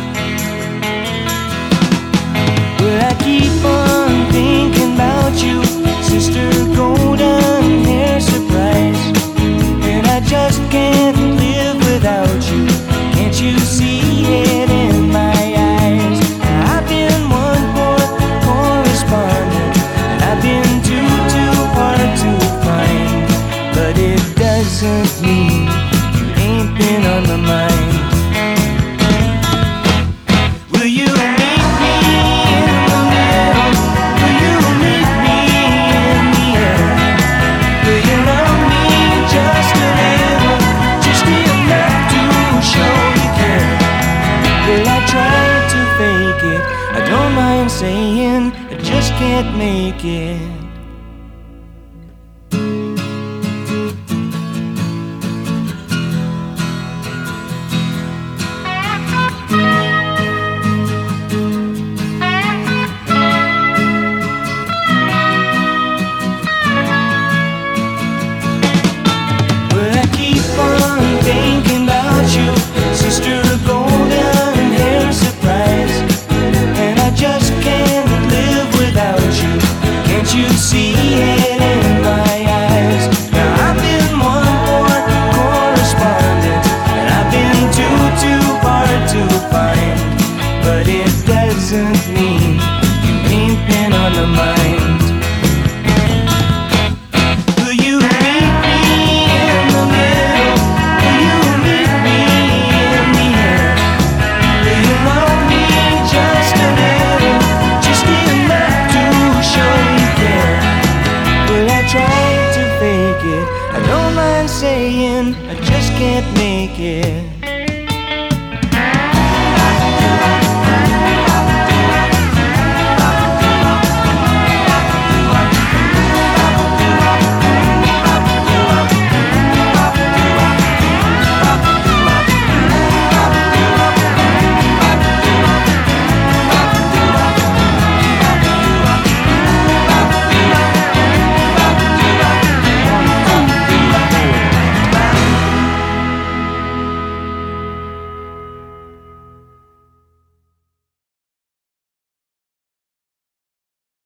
you, sister golden hair surprise. And I just can't live without you. Can't you see it? again.